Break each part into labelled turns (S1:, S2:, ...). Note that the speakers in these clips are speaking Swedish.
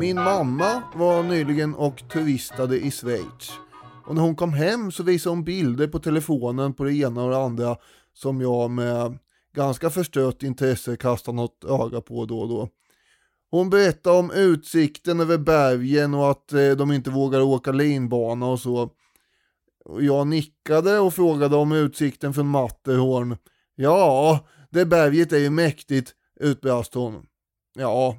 S1: Min mamma var nyligen och turistade i Schweiz. Och när hon kom hem så visade hon bilder på telefonen på det ena och det andra som jag med ganska förstört intresse kastade något öga på då och då. Hon berättade om utsikten över bergen och att eh, de inte vågar åka linbana och så. Jag nickade och frågade om utsikten från Matterhorn. Ja, det berget är ju mäktigt, utbrast hon. Ja,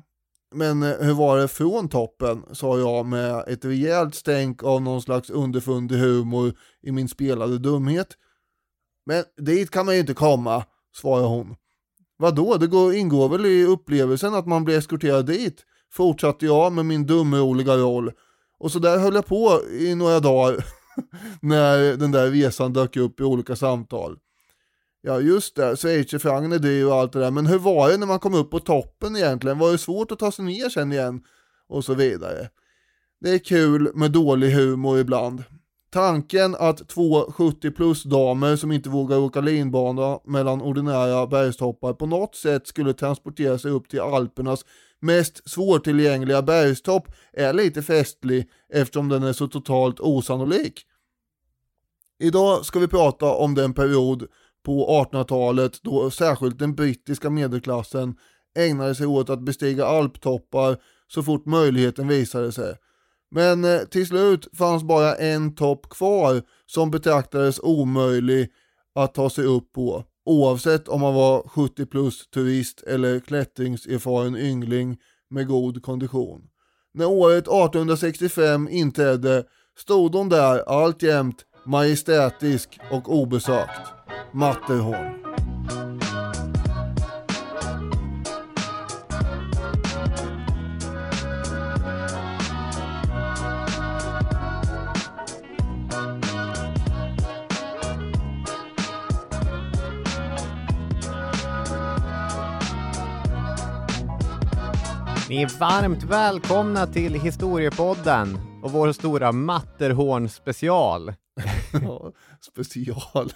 S1: men eh, hur var det från toppen? sa jag med ett rejält stänk av någon slags underfundig humor i min spelade dumhet. Men dit kan man ju inte komma, svarade hon. Vadå, det går, ingår väl i upplevelsen att man blir eskorterad dit? Fortsatte jag med min dumroliga roll. Och så där höll jag på i några dagar när den där resan dök upp i olika samtal. Ja just det, schweizerfrancen är dyr och allt det där, men hur var det när man kom upp på toppen egentligen? Var det svårt att ta sig ner sen igen? Och så vidare. Det är kul med dålig humor ibland. Tanken att två 70 plus damer som inte vågar åka linbana mellan ordinära bergstoppar på något sätt skulle transportera sig upp till Alpernas mest svårtillgängliga bergstopp är lite festlig eftersom den är så totalt osannolik. Idag ska vi prata om den period på 1800-talet då särskilt den brittiska medelklassen ägnade sig åt att bestiga alptoppar så fort möjligheten visade sig. Men eh, till slut fanns bara en topp kvar som betraktades omöjlig att ta sig upp på oavsett om man var 70 plus turist eller klättringserfaren yngling med god kondition. När året 1865 inträdde stod hon där alltjämt majestätisk och obesökt. Matterhorn.
S2: Ni är varmt välkomna till Historiepodden och vår stora Matterhorn special.
S1: Ja, special.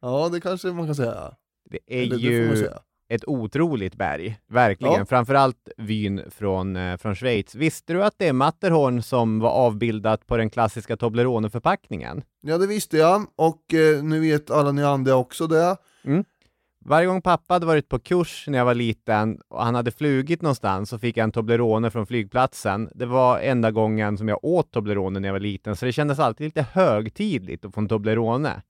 S1: Ja, det kanske man kan säga.
S2: Det är
S1: Eller det
S2: ju
S1: säga.
S2: ett otroligt berg, verkligen.
S1: Ja.
S2: Framförallt vyn från, eh, från Schweiz. Visste du att det är Matterhorn som var avbildat på den klassiska Toblerone-förpackningen?
S1: Ja, det visste jag och eh, nu vet alla ni andra också det.
S2: Varje gång pappa hade varit på kurs när jag var liten och han hade flugit någonstans så fick jag en Toblerone från flygplatsen. Det var enda gången som jag åt Toblerone när jag var liten, så det kändes alltid lite högtidligt att få en Toblerone.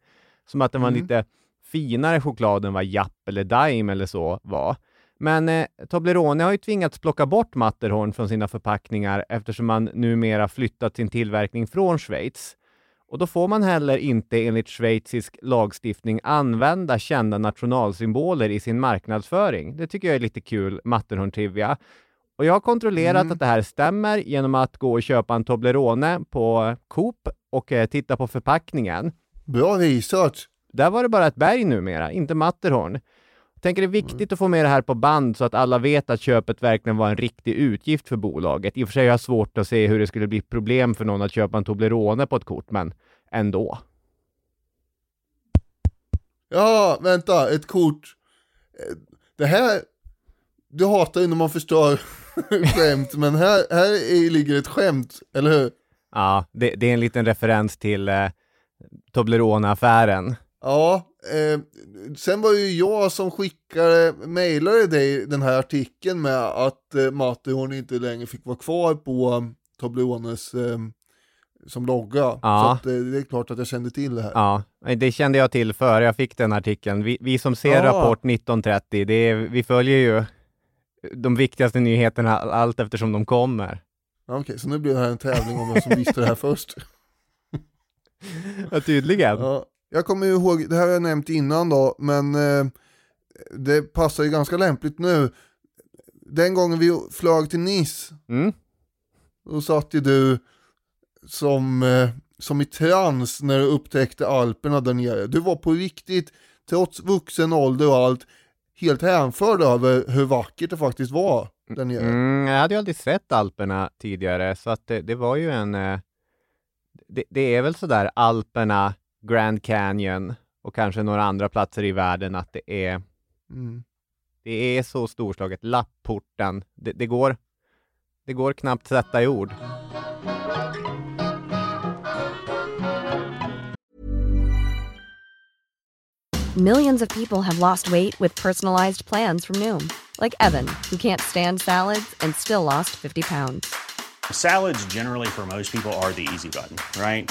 S2: Som att den var
S1: Mm.
S2: lite finare choklad än vad Japp eller Daim eller så var. Men eh, Toblerone har ju tvingats plocka bort Matterhorn från sina förpackningar eftersom man numera flyttat sin tillverkning från Schweiz. Och då får man heller inte enligt schweizisk lagstiftning använda kända nationalsymboler i sin marknadsföring. Det tycker jag är lite kul Matterhorn-trivia. Och jag har kontrollerat
S1: Mm.
S2: att det här stämmer genom att gå och köpa en Toblerone på Coop och eh, titta på förpackningen.
S1: Bra research.
S2: Där var det bara ett berg numera, inte Matterhorn. Tänker det är viktigt att få med det här på band så att alla vet att köpet verkligen var en riktig utgift för bolaget. I och för sig har jag svårt att se hur det skulle bli problem för någon att köpa en Toblerone på ett kort, men ändå.
S1: Ja, vänta, ett kort. Det här, du hatar ju när man förstör skämt, men här, här är, ligger ett skämt, eller hur?
S2: Ja, det, det är en liten referens till eh, Toblerone-affären.
S1: Ja, eh, sen var ju jag som skickade, mejlade dig den här artikeln med att eh, Matterhorn inte längre fick vara kvar på um, eh, som logga.
S2: Ja.
S1: Så att, eh, det är klart att jag kände till det här.
S2: Ja, det kände jag till före jag fick den artikeln. Vi, vi som ser
S1: Ja.
S2: Rapport 1930, det är, vi följer ju de viktigaste nyheterna allt eftersom de kommer.
S1: Ja, Okej, så nu blir det här en tävling om vem som visste det här först.
S2: Ja, tydligen.
S1: Ja, jag kommer ihåg, det här har jag nämnt innan då, men eh, det passar ju ganska lämpligt nu. Den gången vi flög till Nice,
S2: Mm.
S1: då satt ju du som, eh, som i trans när du upptäckte Alperna där nere. Du var på riktigt, trots vuxen ålder och allt, helt hänförd över hur vackert det faktiskt var där nere.
S2: Mm, jag hade ju aldrig sett Alperna tidigare, så att det, det var ju en... eh, Det, det är väl sådär Alperna Grand Canyon och kanske några andra platser i världen att det är,
S1: Mm.
S2: det är så storslaget. Lapporten, det, det, går, det går knappt sätta i ord.
S3: Millions of people have lost weight with personalized plans from Noom, like Evan, who can't stand salads and still lost 50 pounds.
S4: Salads, generally, for most people, are the easy button, right?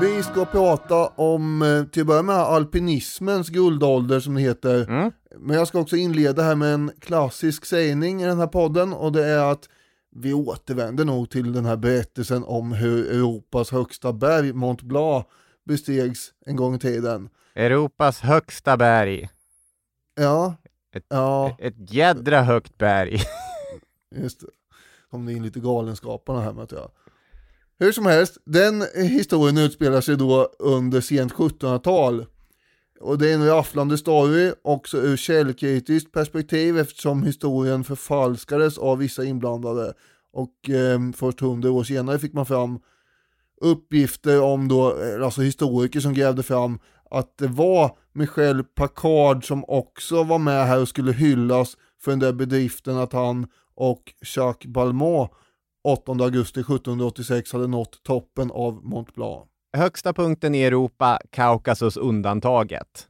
S1: Vi ska prata om, eh, till att börja med, alpinismens guldålder som det heter.
S2: Mm.
S1: Men jag ska också inleda här med en klassisk sägning i den här podden och det är att vi återvänder nog till den här berättelsen om hur Europas högsta berg, Mont Blanc, bestegs en gång i tiden.
S2: Europas högsta berg.
S1: Ja,
S2: Ett-
S1: ja,
S2: Ett jädra högt berg.
S1: just det. Kom det in lite galenskaparna här med jag. Hur som helst, den historien utspelar sig då under sent 1700-tal. Och det är en rafflande story, också ur källkritiskt perspektiv eftersom historien förfalskades av vissa inblandade. Och eh, först hundra år senare fick man fram uppgifter om då, eh, alltså historiker som grävde fram att det var Michel Packard som också var med här och skulle hyllas för den där bedriften att han och Jacques Balmont 8 augusti 1786 hade nått toppen av Mont Blanc.
S2: Högsta punkten i Europa, Kaukasus undantaget.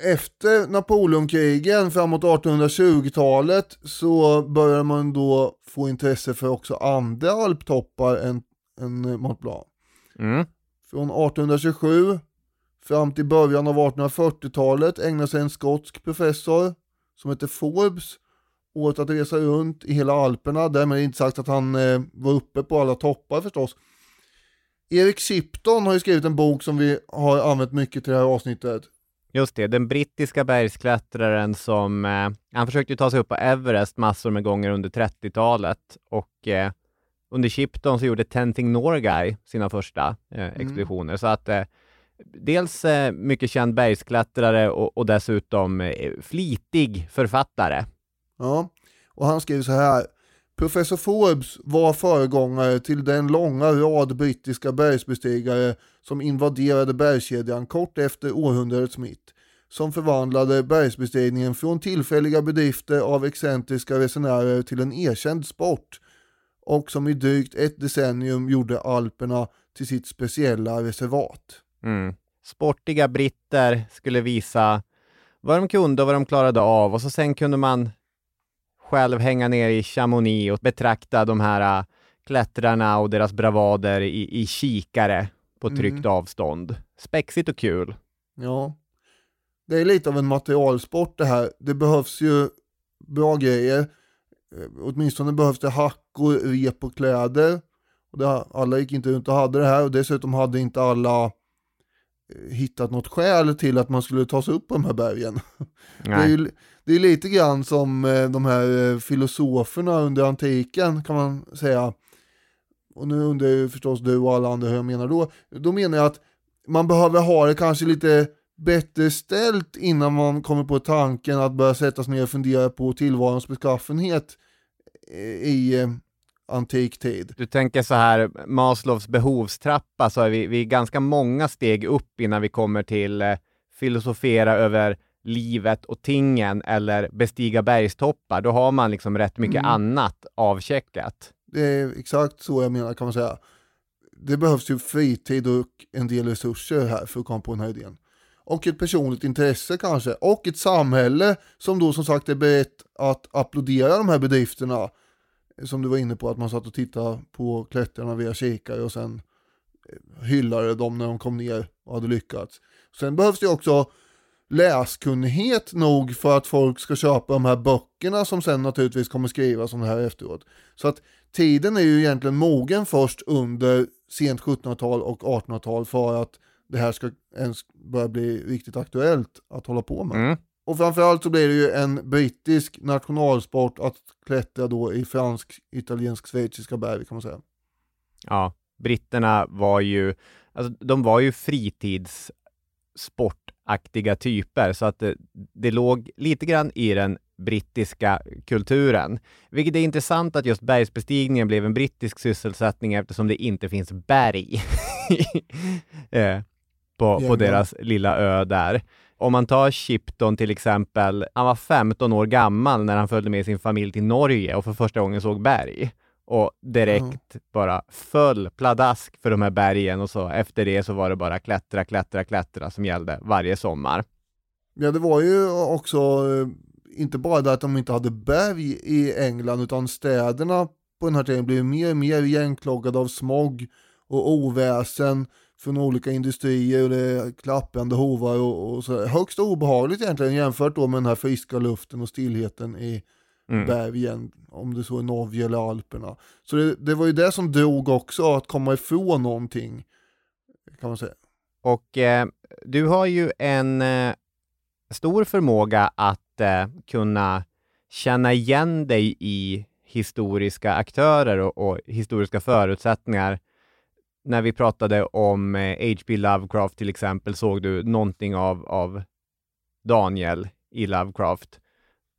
S1: Efter Napoleonkrigen framåt 1820-talet så började man då få intresse för också andra alptoppar än, än Mont Blanc.
S2: Mm.
S1: Från 1827 fram till början av 1840-talet ägnade sig en skotsk professor som heter Forbes åt att resa runt i hela Alperna. Därmed inte sagt att han eh, var uppe på alla toppar förstås. Erik Shipton har ju skrivit en bok som vi har använt mycket till det här avsnittet.
S2: Just det, den brittiska bergsklättraren som, eh, han försökte ju ta sig upp på Everest massor med gånger under 30-talet och eh, under Shipton så gjorde Tenting Norgay sina första eh, expeditioner. Så att eh, dels eh, mycket känd bergsklättrare och, och dessutom eh, flitig författare.
S1: Ja, och han skriver så här. Professor Forbes var föregångare till den långa rad brittiska bergsbestigare som invaderade bergskedjan kort efter århundradets mitt, som förvandlade bergsbestigningen från tillfälliga bedrifter av excentriska resenärer till en erkänd sport och som i drygt ett decennium gjorde Alperna till sitt speciella reservat.
S2: Mm. Sportiga britter skulle visa vad de kunde och vad de klarade av och så sen kunde man själv hänga ner i Chamonix och betrakta de här äh, klättrarna och deras bravader i, i kikare på tryggt avstånd. Spexigt och kul.
S1: Ja, det är lite av en materialsport det här. Det behövs ju bra grejer. Eh, Åtminstone behövs det hackor, rep och kläder. Och det, alla gick inte runt och hade det här och dessutom hade inte alla eh, hittat något skäl till att man skulle ta sig upp på de här bergen. Det är,
S2: Nej.
S1: ju, det är lite grann som eh, de här eh, filosoferna under antiken kan man säga. Och nu undrar ju förstås du och alla andra hur jag menar då. Då menar jag att man behöver ha det kanske lite bättre ställt innan man kommer på tanken att börja sätta sig ner och fundera på tillvarons beskaffenhet eh, i antik tid.
S2: Du tänker så här, Maslows behovstrappa, så är vi, vi är ganska många steg upp innan vi kommer till eh, filosofera över livet och tingen eller bestiga bergstoppar, då har man liksom rätt mycket
S1: Mm.
S2: annat avcheckat.
S1: Det är exakt så jag menar kan man säga. Det behövs ju fritid och en del resurser här för att komma på den här idén. Och ett personligt intresse kanske. Och ett samhälle som då som sagt är berett att applådera de här bedrifterna. Som du var inne på, att man satt och tittade på klättrarna via kikare och sen eh, hyllade dem när de kom ner och hade lyckats. Sen behövs det också läskunnighet nog för att folk ska köpa de här böckerna som sen naturligtvis kommer skrivas om det här efteråt. Så att tiden är ju egentligen mogen först under sent 1700-tal och 1800-tal för att det här ska ens börja bli riktigt aktuellt att hålla på med.
S2: Mm.
S1: Och framförallt så blir det ju en brittisk nationalsport att klättra då i fransk, italiensk, schweiziska berg kan man säga.
S2: Ja, britterna var ju, alltså, de var ju fritidssportaktiga typer, så att det, det låg lite grann i den brittiska kulturen. Vilket är intressant att just bergsbestigningen blev en brittisk sysselsättning eftersom det inte finns berg eh, på, på deras lilla ö där. Om man tar Shipton till exempel, han var 15 år gammal när han följde med sin familj till Norge och för första gången såg berg och direkt bara föll pladask för de här bergen och så efter det så var det bara klättra, klättra, klättra som gällde varje sommar.
S1: Ja, det var ju också eh, inte bara det att de inte hade berg i England utan städerna på den här tiden blev mer och mer igenkloggade av smog och oväsen från olika industrier och det är klappande hovar och, och så. Högst obehagligt egentligen jämfört då med den här friska luften och stillheten i
S2: Mm.
S1: bergen, om det så är Norge eller Alperna. Så det, det var ju det som drog också, att komma ifrån någonting, kan man säga.
S2: Och eh, du har ju en eh, stor förmåga att eh, kunna känna igen dig i historiska aktörer och, och historiska förutsättningar. När vi pratade om eh, H.P. Lovecraft till exempel såg du någonting av, av Daniel i Lovecraft.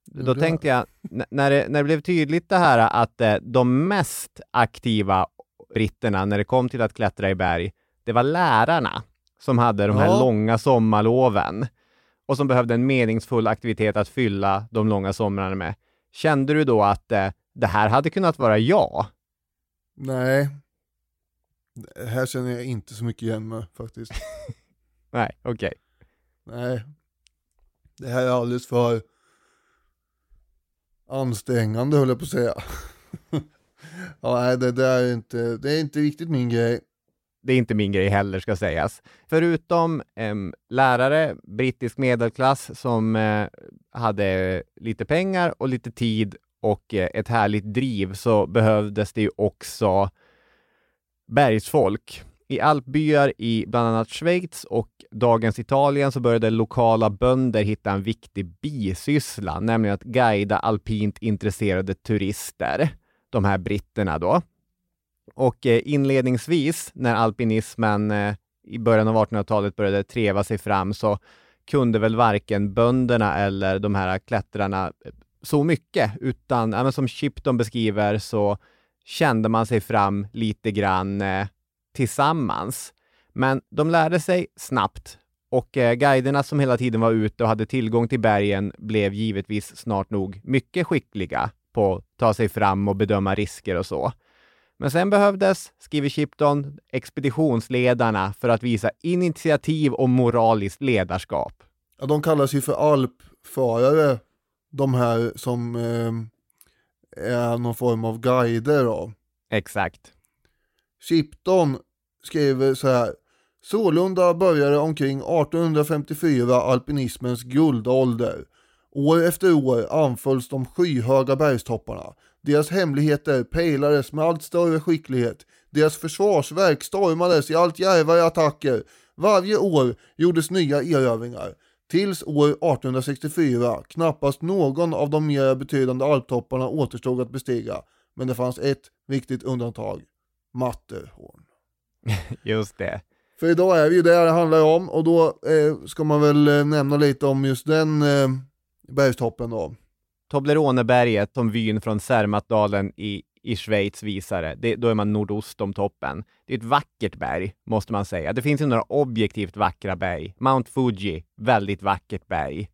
S2: Då tänkte jag, när det, när det blev tydligt det här att eh, de mest aktiva britterna när det kom till att klättra i berg, det var lärarna som hade de här
S1: Ja.
S2: långa sommarloven och som behövde en meningsfull aktivitet att fylla de långa somrarna med. Kände du då att eh, det här hade kunnat vara jag?
S1: Nej, Det här känner jag inte så mycket igen mig faktiskt.
S2: Nej, okej.
S1: Nej, det här är alldeles för ansträngande höll jag på att säga. ja, nej, det det, är inte, det är inte riktigt min grej.
S2: Det är inte min grej heller ska sägas. Förutom eh, lärare, brittisk medelklass som eh, hade lite pengar och lite tid och eh, ett härligt driv så behövdes det ju också bergsfolk. I alpbyar i bland annat Schweiz och dagens Italien så började lokala bönder hitta en viktig bisyssla, nämligen att guida alpint intresserade turister, de här britterna då. Och eh, inledningsvis, när alpinismen eh, i början av 1800-talet började treva sig fram, så kunde väl varken bönderna eller de här klättrarna eh, så mycket, utan som Chipton beskriver så kände man sig fram lite grann tillsammans. Men de lärde sig snabbt och eh, guiderna som hela tiden var ute och hade tillgång till bergen blev givetvis snart nog mycket skickliga på att ta sig fram och bedöma risker och så. Men sen behövdes, skriver Shipton, expeditionsledarna för att visa initiativ och moraliskt ledarskap.
S1: Ja, de kallas ju för alpfarare, de här som eh, är någon form av guider då.
S2: Exakt.
S1: Chipton skriver så här. Sålunda började omkring 1854 alpinismens guldålder. År efter år anfölls de skyhöga bergstopparna. Deras hemligheter pejlades med allt större skicklighet. Deras försvarsverk stormades i allt djärvare attacker. Varje år gjordes nya erövringar. Tills år 1864 knappast någon av de mer betydande alptopparna återstod att bestiga. Men det fanns ett viktigt undantag. Matterhorn.
S2: Just det.
S1: För idag är vi ju där det handlar om och då eh, ska man väl eh, nämna lite om just den eh, bergstoppen då.
S2: Tobleroneberget, som vyn från Zermattdalen i, i Schweiz visar det, då är man nordost om toppen. Det är ett vackert berg, måste man säga. Det finns ju några objektivt vackra berg. Mount Fuji, väldigt vackert berg.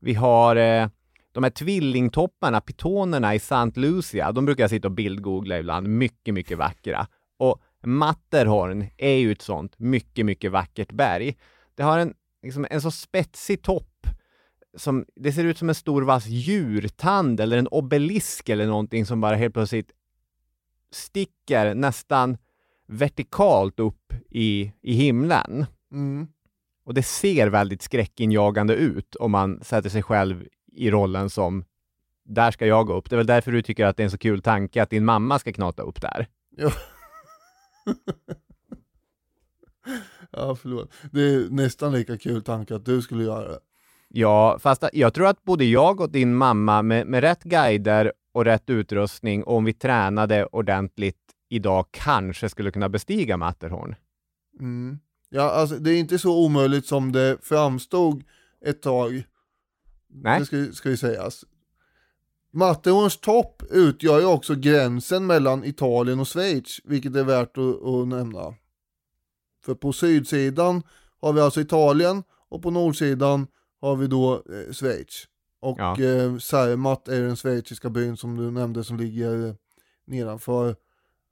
S2: Vi har eh, de här tvillingtopparna, pitonerna i St. Lucia, de brukar jag sitta och bildgoogla ibland. Mycket, mycket vackra. Och Matterhorn är ju ett sånt mycket, mycket vackert berg. Det har en, liksom, en så spetsig topp som, det ser ut som en stor vass djurtand eller en obelisk eller någonting som bara helt plötsligt sticker nästan vertikalt upp i, i himlen.
S1: Mm.
S2: Och det ser väldigt skräckinjagande ut om man sätter sig själv i rollen som där ska jag gå upp. Det är väl därför du tycker att det är en så kul tanke att din mamma ska knata upp där.
S1: Ja. ja, förlåt. Det är nästan lika kul tanke att du skulle göra det.
S2: Ja, fast jag tror att både jag och din mamma med, med rätt guider och rätt utrustning och om vi tränade ordentligt idag kanske skulle kunna bestiga Matterhorn.
S1: Mm. Ja, alltså det är inte så omöjligt som det framstod ett tag.
S2: Nej.
S1: Det ska, ska ju sägas. Matterhorns topp utgör ju också gränsen mellan Italien och Schweiz, vilket är värt att, att nämna. För på sydsidan har vi alltså Italien och på nordsidan har vi då eh, Schweiz. Och
S2: Ja.
S1: eh, Zermatt är den schweiziska byn som du nämnde som ligger eh, nedanför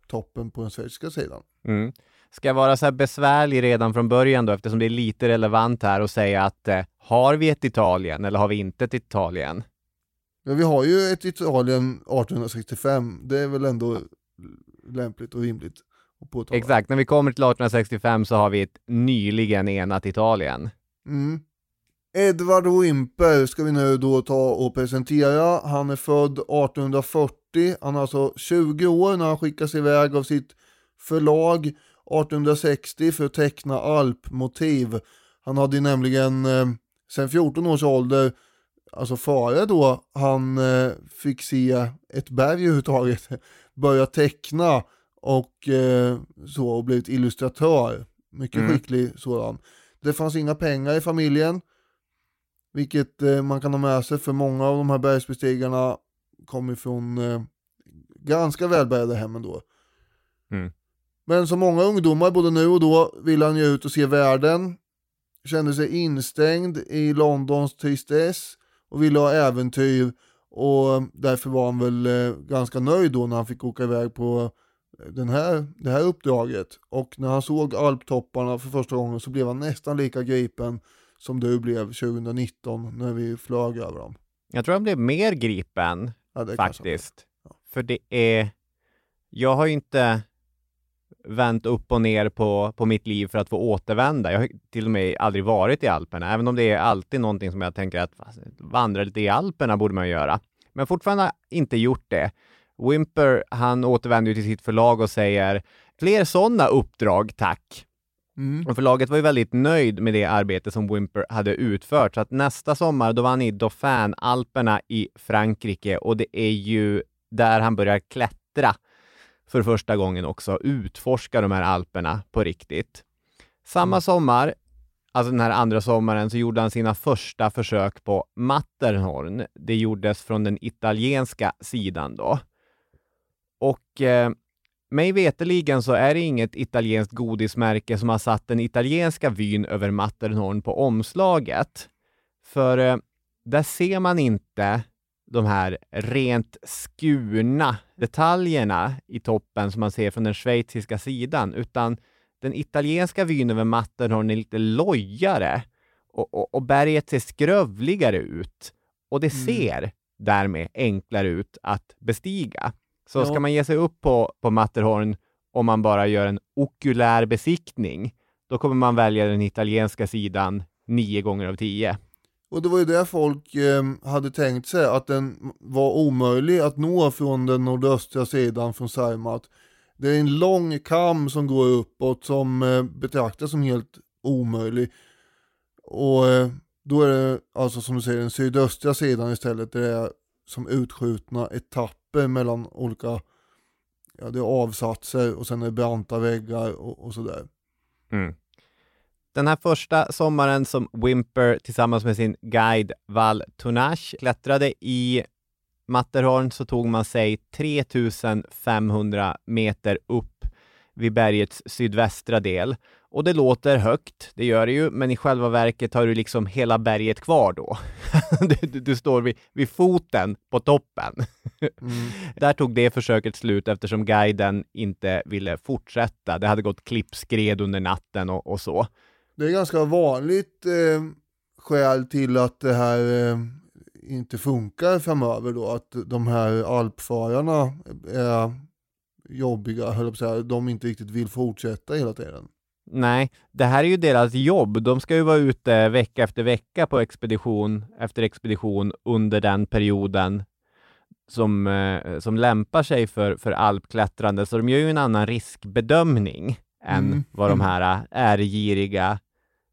S1: toppen på den schweiziska sidan.
S2: Mm. Ska jag vara så här besvärlig redan från början då, eftersom det är lite relevant här och säga att eh, har vi ett Italien eller har vi inte ett Italien?
S1: Men vi har ju ett Italien 1865, det är väl ändå lämpligt och rimligt att påtala.
S2: Exakt, när vi kommer till 1865 så har vi ett nyligen enat Italien.
S1: Mm. Edward Wimper ska vi nu då ta och presentera. Han är född 1840, han är alltså 20 år när han skickas iväg av sitt förlag 1860 för att teckna alpmotiv. Han hade nämligen eh, sen 14 års ålder, alltså före då han eh, fick se ett berg överhuvudtaget, börja teckna och eh, så och blivit illustratör. Mycket
S2: Mm.
S1: skicklig sådan. Det fanns inga pengar i familjen, vilket eh, man kan ha med sig för många av de här bergsbestigarna kommer från eh, ganska välbärgade hem ändå.
S2: Mm.
S1: Men som många ungdomar både nu och då ville han ju ut och se världen. Kände sig instängd i Londons tristess och ville ha äventyr och därför var han väl eh, ganska nöjd då när han fick åka iväg på den här, det här uppdraget. Och när han såg alptopparna för första gången så blev han nästan lika gripen som du blev 2019 när vi flög över dem.
S2: Jag tror han blev mer gripen
S1: Ja,
S2: faktiskt. För det är... Jag har ju inte vänt upp och ner på, på mitt liv för att få återvända. Jag har till och med aldrig varit i Alperna, även om det är alltid någonting som jag tänker att vandra lite i Alperna borde man göra. Men fortfarande inte gjort det. Wimper, han återvänder till sitt förlag och säger fler sådana uppdrag, tack.
S1: Mm.
S2: Och förlaget var ju väldigt nöjd med det arbete som Wimper hade utfört, så att nästa sommar då var han i Dauphin-alperna i Frankrike och det är ju där han börjar klättra för första gången också, utforska de här alperna på riktigt. Samma sommar, alltså den här andra sommaren, så gjorde han sina första försök på Matterhorn. Det gjordes från den italienska sidan då. Och eh, mig veteligen så är det inget italienskt godismärke som har satt den italienska vyn över Matterhorn på omslaget. För eh, där ser man inte de här rent skurna detaljerna i toppen som man ser från den schweiziska sidan, utan den italienska vyn över Matterhorn är lite lojare och, och, och berget ser skrövligare ut och det
S1: Mm.
S2: ser därmed enklare ut att bestiga. Så
S1: Ja.
S2: ska man ge sig upp på, på Matterhorn om man bara gör en okulär besiktning, då kommer man välja den italienska sidan nio gånger av tio.
S1: Och det var ju det folk eh, hade tänkt sig, att den var omöjlig att nå från den nordöstra sidan från Saimat. Det är en lång kam som går uppåt som eh, betraktas som helt omöjlig. Och eh, då är det alltså som du säger den sydöstra sidan istället, där det är som utskjutna etapper mellan olika, ja det är avsatser och sen är det branta väggar och, och sådär.
S2: Mm. Den här första sommaren som Wimper tillsammans med sin guide Val Tournage klättrade i Matterhorn så tog man sig 3500 meter upp vid bergets sydvästra del. Och det låter högt, det gör det ju, men i själva verket har du liksom hela berget kvar då. du, du, du, står vid, vid, foten på toppen. Mm. Där tog det försöket slut eftersom guiden inte ville fortsätta. Det hade gått klippskred under natten och, och så.
S1: Det är ganska vanligt eh, skäl till att det här eh, inte funkar framöver då, att de här alpfararna är jobbiga, höll jag säga, de inte riktigt vill fortsätta hela tiden.
S2: Nej, det här är ju deras jobb. De ska ju vara ute vecka efter vecka på expedition efter expedition under den perioden som, eh, som lämpar sig för, för alpklättrande, så de gör ju en annan riskbedömning än mm. vad de här ärgiriga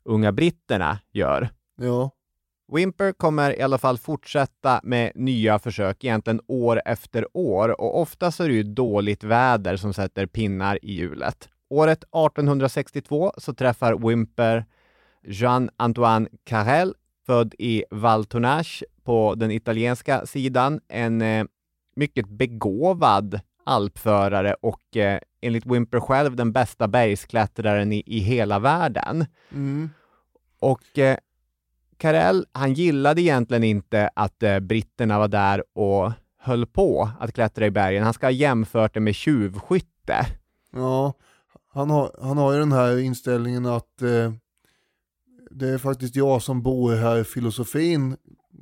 S2: unga britterna gör.
S1: Ja.
S2: Wimper kommer i alla fall fortsätta med nya försök, egentligen år efter år och ofta så är det ju dåligt väder som sätter pinnar i hjulet. Året 1862 så träffar Wimper Jean-Antoine Carrel, född i Val Tournage på den italienska sidan, en eh, mycket begåvad alpförare och eh, enligt Wimper själv den bästa bergsklättraren i, i hela världen.
S1: Mm.
S2: Och eh, Carell, han gillade egentligen inte att eh, britterna var där och höll på att klättra i bergen. Han ska ha jämfört det med tjuvskytte.
S1: Ja, han har, han har ju den här inställningen att eh, det är faktiskt jag som bor här, filosofin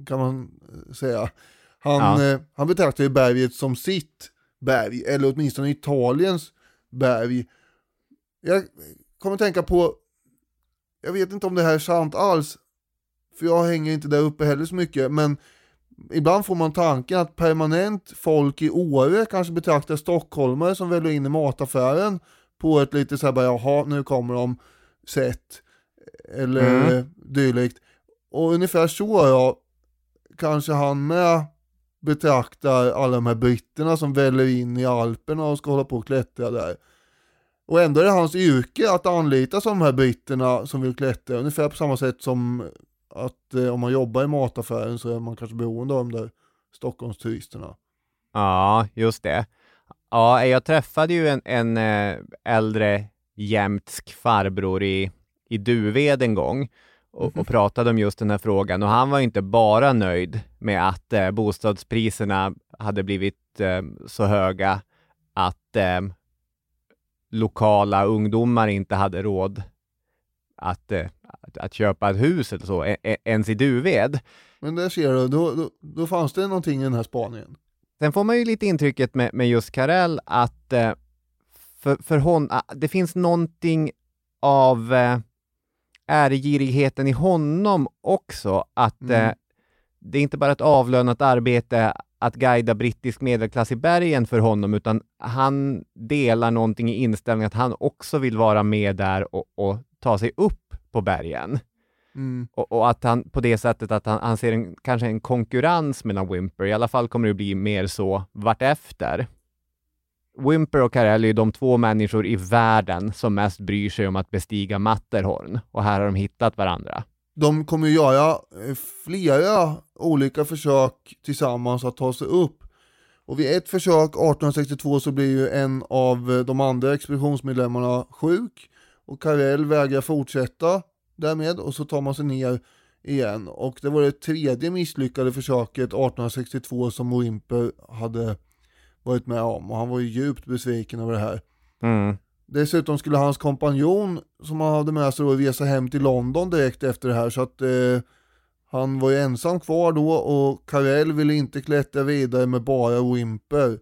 S1: kan man eh, säga. Han, ja. eh, han betraktar ju berget som sitt berg, eller åtminstone Italiens berg. Jag kommer tänka på, jag vet inte om det här är sant alls, för jag hänger inte där uppe heller så mycket, men ibland får man tanken att permanent folk i Åre kanske betraktar stockholmare som väljer in i mataffären på ett lite såhär bara, jaha, nu kommer de sätt eller mm. dylikt. Och ungefär så jag kanske han med betraktar alla de här britterna som väller in i Alperna och ska hålla på och klättra där. Och ändå är det hans yrke att anlita de här britterna som vill klättra, ungefär på samma sätt som att eh, om man jobbar i mataffären så är man kanske beroende av de där Stockholmsturisterna.
S2: Ja, just det. Ja, jag träffade ju en, en eh, äldre jämtsk farbror i, i Duved en gång och, och, mhm. pratade om just den här frågan och han var inte bara nöjd med att eh, bostadspriserna hade blivit eh, så höga att eh, lokala ungdomar inte hade råd att, eh, att, att, köpa ett hus eller så, ens i Duved.
S1: Men där ser du, då, då, då fanns det någonting i den här spaningen.
S2: Sen får man ju lite intrycket med, med just Karel att eh, för, för hon, ah, det finns någonting av ärgirigheten i honom också, att mm. eh, det är inte bara ett avlönat arbete att guida brittisk medelklass i bergen för honom, utan han delar någonting i inställningen att han också vill vara med där och, och ta sig upp på bergen.
S1: Mm.
S2: Och, och, att han på det sättet att han, han ser en, kanske en konkurrens mellan Wimper, i alla fall kommer det bli mer så vartefter. Wimper och Carell är de två människor i världen som mest bryr sig om att bestiga Matterhorn och här har de hittat varandra.
S1: De kommer ju göra eh, flera olika försök tillsammans att ta sig upp. Och vid ett försök 1862 så blir ju en av eh, de andra expeditionsmedlemmarna sjuk och Carell vägrar fortsätta därmed och så tar man sig ner igen. Och det var det tredje misslyckade försöket 1862 som Wimper hade varit med om och han var ju djupt besviken över det här.
S2: Mm.
S1: Dessutom skulle hans kompanjon som han hade med sig då resa hem till London direkt efter det här så att eh, han var ju ensam kvar då och Karel ville inte klättra vidare med bara Wimper.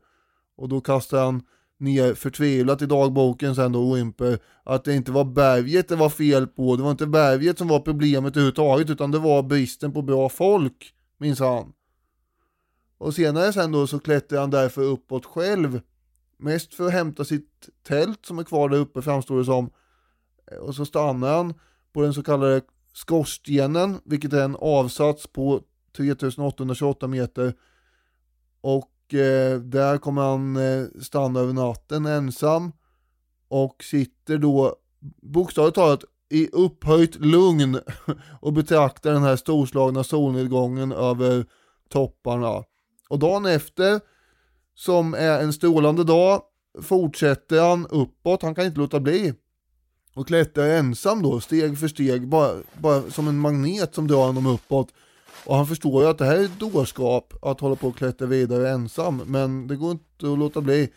S1: Och då kastade han ner förtvivlat i dagboken sen då Wimper att det inte var berget det var fel på. Det var inte berget som var problemet överhuvudtaget utan det var bristen på bra folk minns han. Och senare sen då så klättrar han därför uppåt själv. Mest för att hämta sitt tält som är kvar där uppe framstår det som. Eh, och så stannar han på den så kallade skorstenen, vilket är en avsats på 3828 meter. Och eh, där kommer han eh, stanna över natten ensam. Och sitter då bokstavligt talat i upphöjt lugn och betraktar den här storslagna solnedgången över topparna. Och dagen efter, som är en strålande dag, fortsätter han uppåt, han kan inte låta bli. och klättrar ensam då, steg för steg, bara, bara som en magnet som drar honom uppåt. Och han förstår ju att det här är dårskap att hålla på och klättra vidare ensam, men det går inte att låta bli.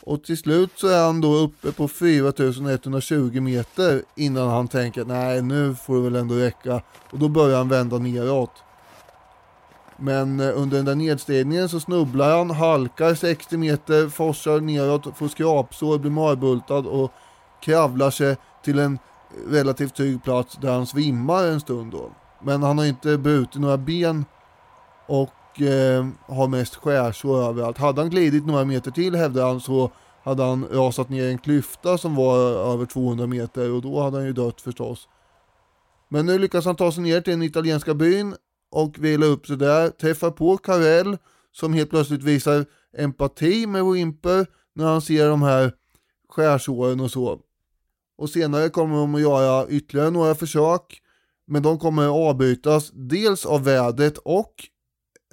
S1: Och till slut så är han då uppe på 4120 meter innan han tänker nej nu får det väl ändå räcka. Och då börjar han vända neråt. Men eh, under den där nedstigningen så snubblar han, halkar 60 meter, forsar neråt, får skrapsår, blir marbultad och kravlar sig till en relativt trygg plats där han svimmar en stund då. Men han har inte brutit några ben och eh, har mest skärsår överallt. Hade han glidit några meter till hävdar han så hade han rasat ner i en klyfta som var över 200 meter och då hade han ju dött förstås. Men nu lyckas han ta sig ner till den italienska byn och vilar upp sig där, träffar på Karel som helt plötsligt visar empati med Wimper när han ser de här skärsåren och så. Och senare kommer de att göra ytterligare några försök, men de kommer att avbrytas dels av vädret och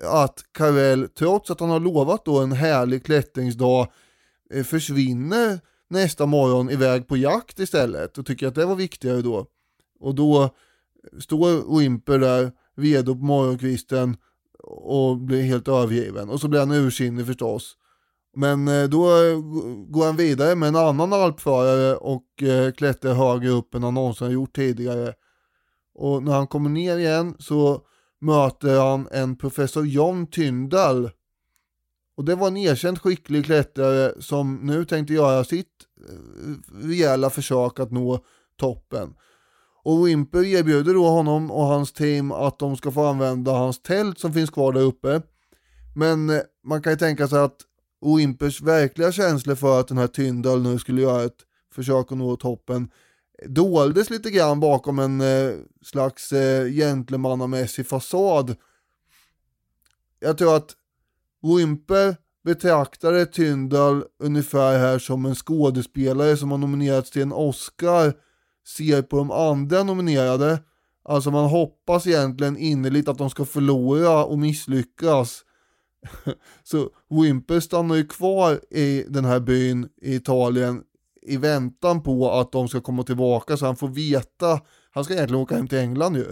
S1: att Karel, trots att han har lovat då en härlig klättringsdag, eh, försvinner nästa morgon iväg på jakt istället och tycker att det var viktigare då. Och då står Wimper där redo på morgonkvisten och blir helt övergiven. Och så blir han ursinnig förstås. Men eh, då eh, går han vidare med en annan alpförare och eh, klättrar högre upp än han någonsin har gjort tidigare. Och när han kommer ner igen så möter han en professor John Tyndall. Och det var en erkänt skicklig klättrare som nu tänkte göra sitt rejäla försök att nå toppen. Och Wimper erbjuder då honom och hans team att de ska få använda hans tält som finns kvar där uppe. Men eh, man kan ju tänka sig att Wimpers verkliga känslor för att den här Tyndall nu skulle göra ett försök att nå toppen eh, doldes lite grann bakom en eh, slags eh, gentlemannamässig fasad. Jag tror att Wimper betraktade Tyndall ungefär här som en skådespelare som har nominerats till en Oscar ser på de andra nominerade. Alltså man hoppas egentligen innerligt att de ska förlora och misslyckas. Så Wimper stannar ju kvar i den här byn i Italien i väntan på att de ska komma tillbaka så han får veta, han ska egentligen åka hem till England ju.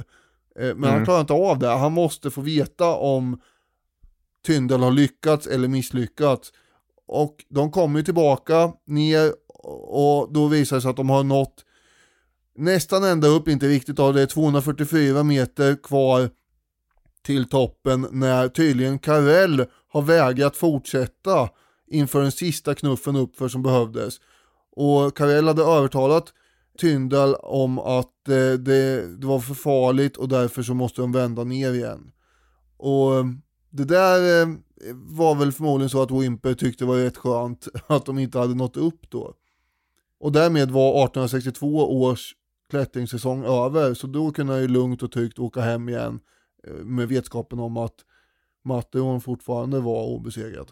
S1: Eh, men mm. han klarar inte av det, han måste få veta om Tyndall har lyckats eller misslyckats. Och de kommer ju tillbaka ner och då visar det sig att de har nått nästan ända upp, inte riktigt av det är 244 meter kvar till toppen när tydligen Karell har vägrat fortsätta inför den sista knuffen uppför som behövdes. Och Karell hade övertalat Tyndall om att eh, det, det, var för farligt och därför så måste de vända ner igen. Och eh, det där eh, var väl förmodligen så att Wimper tyckte var rätt skönt att de inte hade nått upp då. Och därmed var 1862 års klättringssäsong över. Så då kunde jag ju lugnt och tryggt åka hem igen eh, med vetskapen om att Matteon fortfarande var obesegrad.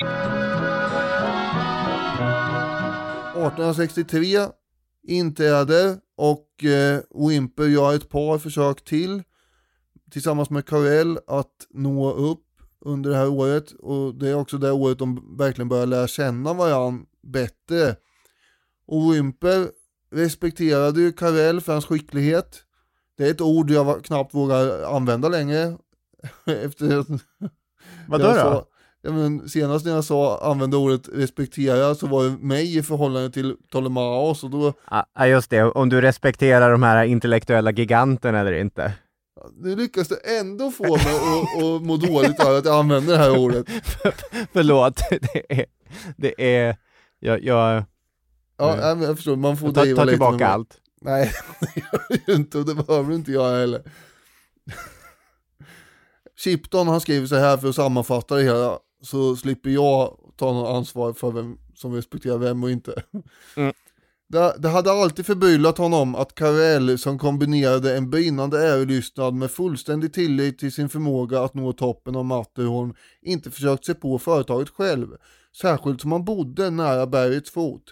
S1: 1863 inträder och eh, Wimper gör ett par försök till. tillsammans med Karel att nå upp under det här året och det är också det året de verkligen börjar lära känna varandra bättre. Och Wimper respekterade ju Karel för hans skicklighet. Det är ett ord jag knappt vågar använda längre. Efter
S2: Vadå då?
S1: Ja, men senast när jag sa använde ordet respektera så var det mig i förhållande till Ptolemaos och då
S2: Ja, just det. Om du respekterar de här intellektuella giganterna eller inte.
S1: nu lyckas det ändå få mig att, må dåligt av att jag använder det här ordet.
S2: Förlåt, det är... Det är jag, jag
S1: Ja, jag förstår, man får
S2: ta,
S1: driva
S2: ta
S1: lite
S2: tillbaka
S1: med
S2: allt.
S1: Nej, det gör jag ju inte och det behöver inte jag heller. Chipton han skriver så här för att sammanfatta det hela så slipper jag ta någon ansvar för vem som respekterar vem och inte.
S2: Mm.
S1: Det, det hade alltid förbryllat honom att Karel som kombinerade en brinnande ärelystnad med fullständig tillit till sin förmåga att nå toppen av Matterhorn inte försökt sig på företaget själv, särskilt som han bodde nära bergets fot.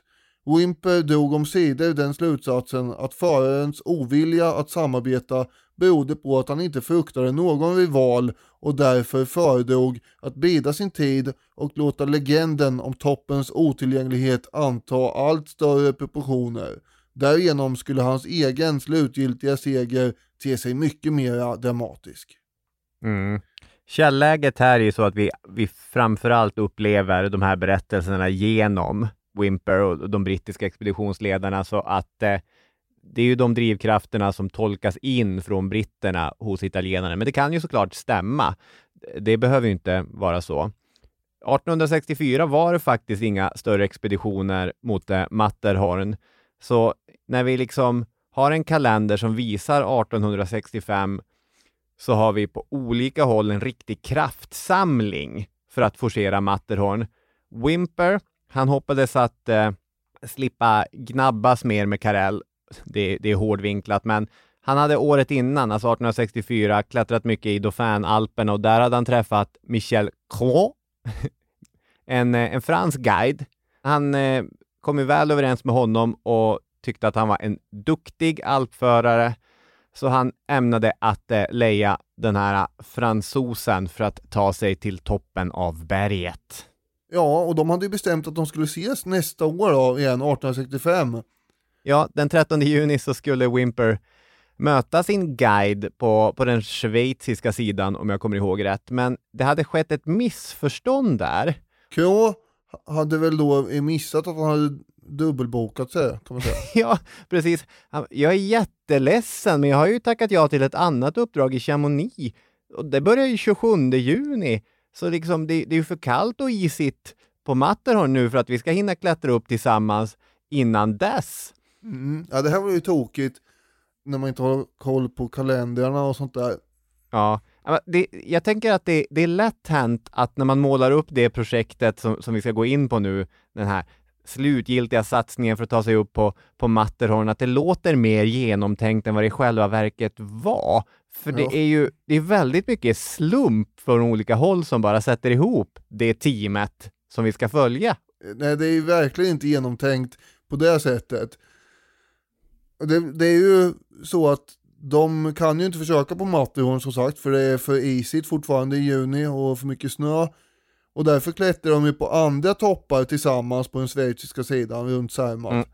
S1: Wimper drog om sidor den slutsatsen att förarens ovilja att samarbeta berodde på att han inte fruktade någon rival och därför föredrog att bida sin tid och låta legenden om toppens otillgänglighet anta allt större proportioner. Därigenom skulle hans egen slutgiltiga seger te sig mycket mera dramatisk.
S2: Mm. Källäget här är ju så att vi, vi framförallt upplever de här berättelserna genom Wimper och de brittiska expeditionsledarna, så att eh, det är ju de drivkrafterna som tolkas in från britterna hos italienarna. Men det kan ju såklart stämma. Det behöver ju inte vara så. 1864 var det faktiskt inga större expeditioner mot eh, Matterhorn. Så när vi liksom har en kalender som visar 1865 så har vi på olika håll en riktig kraftsamling för att forcera Matterhorn. Wimper, han hoppades att eh, slippa gnabbas mer med Karel. Det, det är hårdvinklat, men han hade året innan, alltså 1864, klättrat mycket i Dauphin-alperna och där hade han träffat Michel Croix. en, eh, en fransk guide. Han eh, kom ju väl överens med honom och tyckte att han var en duktig alpförare, så han ämnade att eh, leja den här fransosen för att ta sig till toppen av berget.
S1: Ja, och de hade ju bestämt att de skulle ses nästa år då, igen, 1865.
S2: Ja, den 13 juni så skulle Wimper möta sin guide på, på den schweiziska sidan, om jag kommer ihåg rätt. Men det hade skett ett missförstånd där.
S1: K hade väl då missat att han hade dubbelbokat sig, kan man säga.
S2: Ja, precis. Jag är jätteledsen, men jag har ju tackat ja till ett annat uppdrag i Chamonix. Och det börjar ju 27 juni. Så liksom, det, det är ju för kallt och isigt på Matterhorn nu för att vi ska hinna klättra upp tillsammans innan dess.
S1: Mm. Ja, det här var ju tokigt när man inte har koll på kalendrarna och sånt där.
S2: Ja, ja, det, jag tänker att det, det är lätt hänt att när man målar upp det projektet som, som vi ska gå in på nu, den här slutgiltiga satsningen för att ta sig upp på, på Matterhorn, att det låter mer genomtänkt än vad det i själva verket var. För
S1: Ja.
S2: det är ju det är väldigt mycket slump från olika håll som bara sätter ihop det teamet som vi ska följa.
S1: Nej, det är ju verkligen inte genomtänkt på det sättet. Det, det är ju så att de kan ju inte försöka på Matterhorn som sagt, för det är för isigt fortfarande i juni och för mycket snö. Och därför klättrar de ju på andra toppar tillsammans på den schweiziska sidan runt Zermatt.
S2: Mm.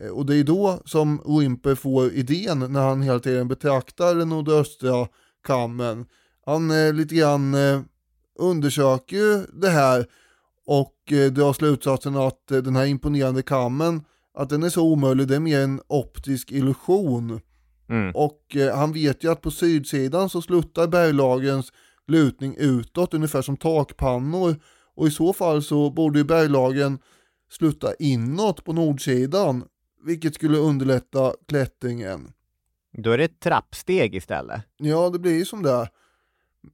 S1: Eh, Och det är då som Wimper får idén när han hela tiden betraktar den nordöstra kammen. Han eh, lite grann eh, undersöker ju det här och eh, drar slutsatsen att eh, den här imponerande kammen, att den är så omöjlig, det är mer en optisk illusion.
S2: Mm.
S1: Och eh, han vet ju att på sydsidan så sluttar berglagens lutning utåt, ungefär som takpannor. Och i så fall så borde ju berglagen slutta inåt på nordsidan, vilket skulle underlätta klättringen.
S2: Då är det ett trappsteg istället.
S1: Ja, det blir ju som det.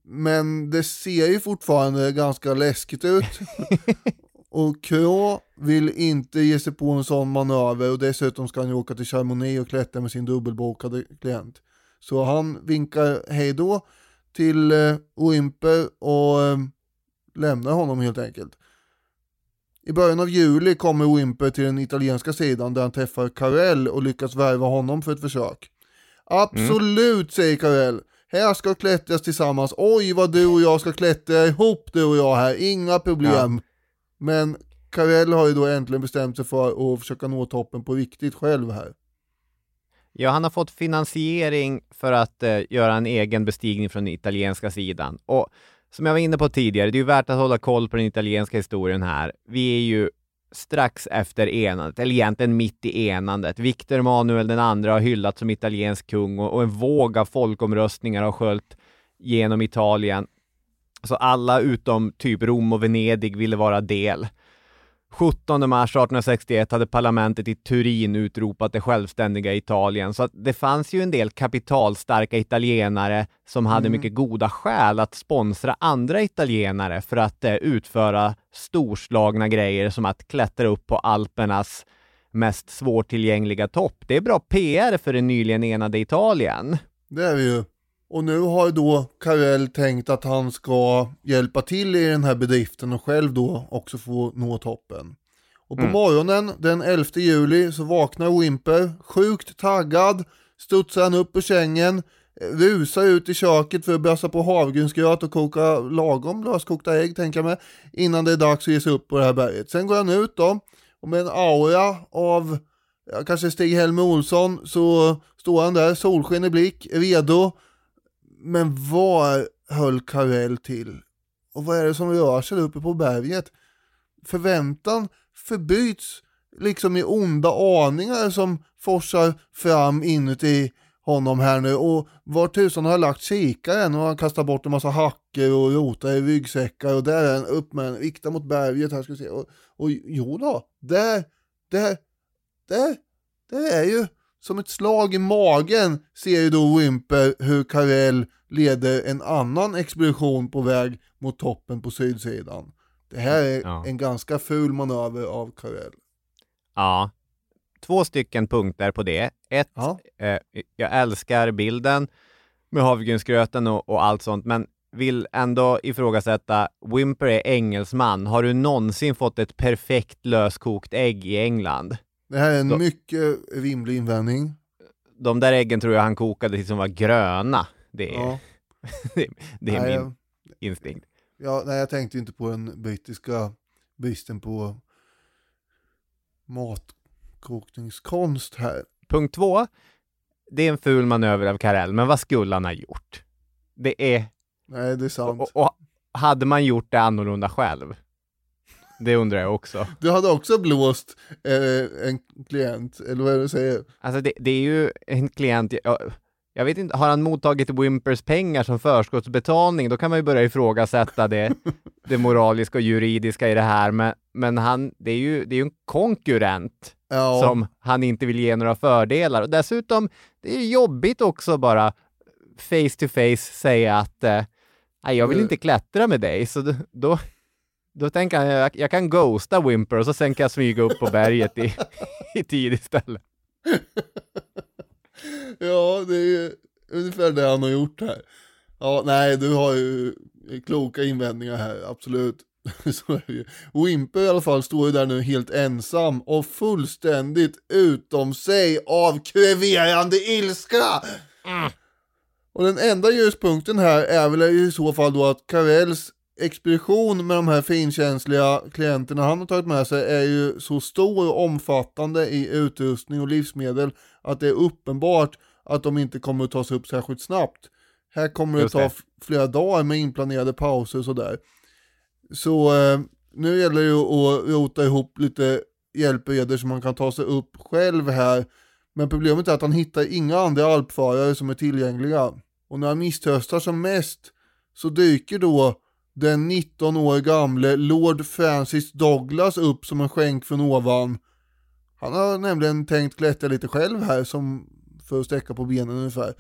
S1: Men det ser ju fortfarande ganska läskigt ut. och Kra vill inte ge sig på en sån manöver och dessutom ska han ju åka till Chamonix och klättra med sin dubbelbokade klient. Så han vinkar hej då till eh, Wimper och eh, lämnar honom helt enkelt. I början av juli kommer Wimper till den italienska sidan där han träffar Karel och lyckas värva honom för ett försök. Absolut, säger Karel. här ska klättras tillsammans, oj vad du och jag ska klättra ihop du och jag här, inga problem. Men Karel har ju då äntligen bestämt sig för att försöka nå toppen på riktigt själv här.
S2: Ja, han har fått finansiering för att eh, göra en egen bestigning från den italienska sidan. Och som jag var inne på tidigare, det är ju värt att hålla koll på den italienska historien här. Vi är ju strax efter enandet, eller egentligen mitt i enandet. Victor Emanuel den andra har hyllats som italiensk kung och, och en våg av folkomröstningar har sköljt genom Italien. Så alla utom typ Rom och Venedig ville vara del. 17 mars 1861 hade parlamentet i Turin utropat det självständiga Italien, så det fanns ju en del kapitalstarka italienare som hade
S1: Mm.
S2: mycket goda skäl att sponsra andra italienare för att eh, utföra storslagna grejer som att klättra upp på Alpernas mest svårtillgängliga topp. Det är bra PR för det nyligen enade Italien.
S1: Det är vi ju. Och nu har då Karel tänkt att han ska hjälpa till i den här bedriften och själv då också få nå toppen. Och på
S2: Mm.
S1: morgonen den 11 juli så vaknar Wimper, sjukt taggad, studsar han upp ur sängen, rusar ut i köket för att bössa på havregrynsgröt och koka lagom löskokta ägg tänker jag mig, innan det är dags att ge sig upp på det här berget. Sen går han ut då, och med en aura av kanske Stig-Helmer Olsson så står han där, solsken i blick, redo. Men var höll Karel till? Och vad är det som rör sig uppe på berget? Förväntan förbyts liksom i onda aningar som forsar fram inuti honom här nu och var tusan har lagt kikaren och han kastar bort en massa hackor och rotar i ryggsäckar och där är han upp med en, rikta mot berget här ska vi se och, och jo då, där, där, där, där är ju som ett slag i magen ser ju då Wimper hur Karel leder en annan expedition på väg mot toppen på sydsidan. Det här är
S2: Ja.
S1: en ganska ful manöver av Karel.
S2: Ja, två stycken punkter på det. Ett,
S1: Ja.
S2: eh, jag älskar bilden med havregrynsgröten och, och allt sånt, men vill ändå ifrågasätta, Wimper är engelsman. Har du någonsin fått ett perfekt löskokt ägg i England?
S1: Det här är en
S2: Då-
S1: mycket rimlig invändning.
S2: De där äggen tror jag han kokade tills de var gröna. Det är,
S1: Ja.
S2: det, är
S1: Nej,
S2: min instinkt.
S1: Ja, nej, jag tänkte inte på den brittiska bristen på matkokningskonst här.
S2: Punkt två, det är en ful manöver av Karel, men vad skulle han ha gjort? Det är
S1: Nej, det är sant.
S2: Och, och hade man gjort det annorlunda själv? Det undrar jag också.
S1: Du hade också blåst eh, en klient, eller vad är det du säger?
S2: Alltså det, det är ju en klient, jag, jag vet inte, har han mottagit Wimpers pengar som förskottsbetalning? Då kan man ju börja ifrågasätta det, det moraliska och juridiska i det här, men, men han, det är ju, det är ju en konkurrent
S1: Ja,
S2: som han inte vill ge några fördelar. Och dessutom, det är jobbigt också bara face to face säga att eh, jag vill
S1: Mm.
S2: inte klättra med dig, så då, då, tänker han jag, jag kan ghosta Wimper och så sen kan jag smyga upp på berget i, i tid istället.
S1: ja, det är ungefär det han har gjort här. Ja, nej, du har ju kloka invändningar här, absolut. Så ju. Wimper i alla fall står ju där nu helt ensam och fullständigt utom sig av kreverande ilska. Och den enda ljuspunkten här är väl i så fall då att Karels expedition med de här finkänsliga klienterna han har tagit med sig är ju så stor och omfattande i utrustning och livsmedel att det är uppenbart att de inte kommer att ta sig upp särskilt snabbt. Här kommer det ta
S2: det.
S1: f- flera dagar med inplanerade pauser och sådär. Så eh, nu gäller det ju att rota ihop lite hjälpredor så man kan ta sig upp själv här. Men problemet är att han hittar inga andra alpfarare som är tillgängliga. Och när han misströstar som mest så dyker då den 19 år gamle Lord Francis Douglas upp som en skänk från ovan. Han har nämligen tänkt klättra lite själv här som för att sträcka på benen ungefär.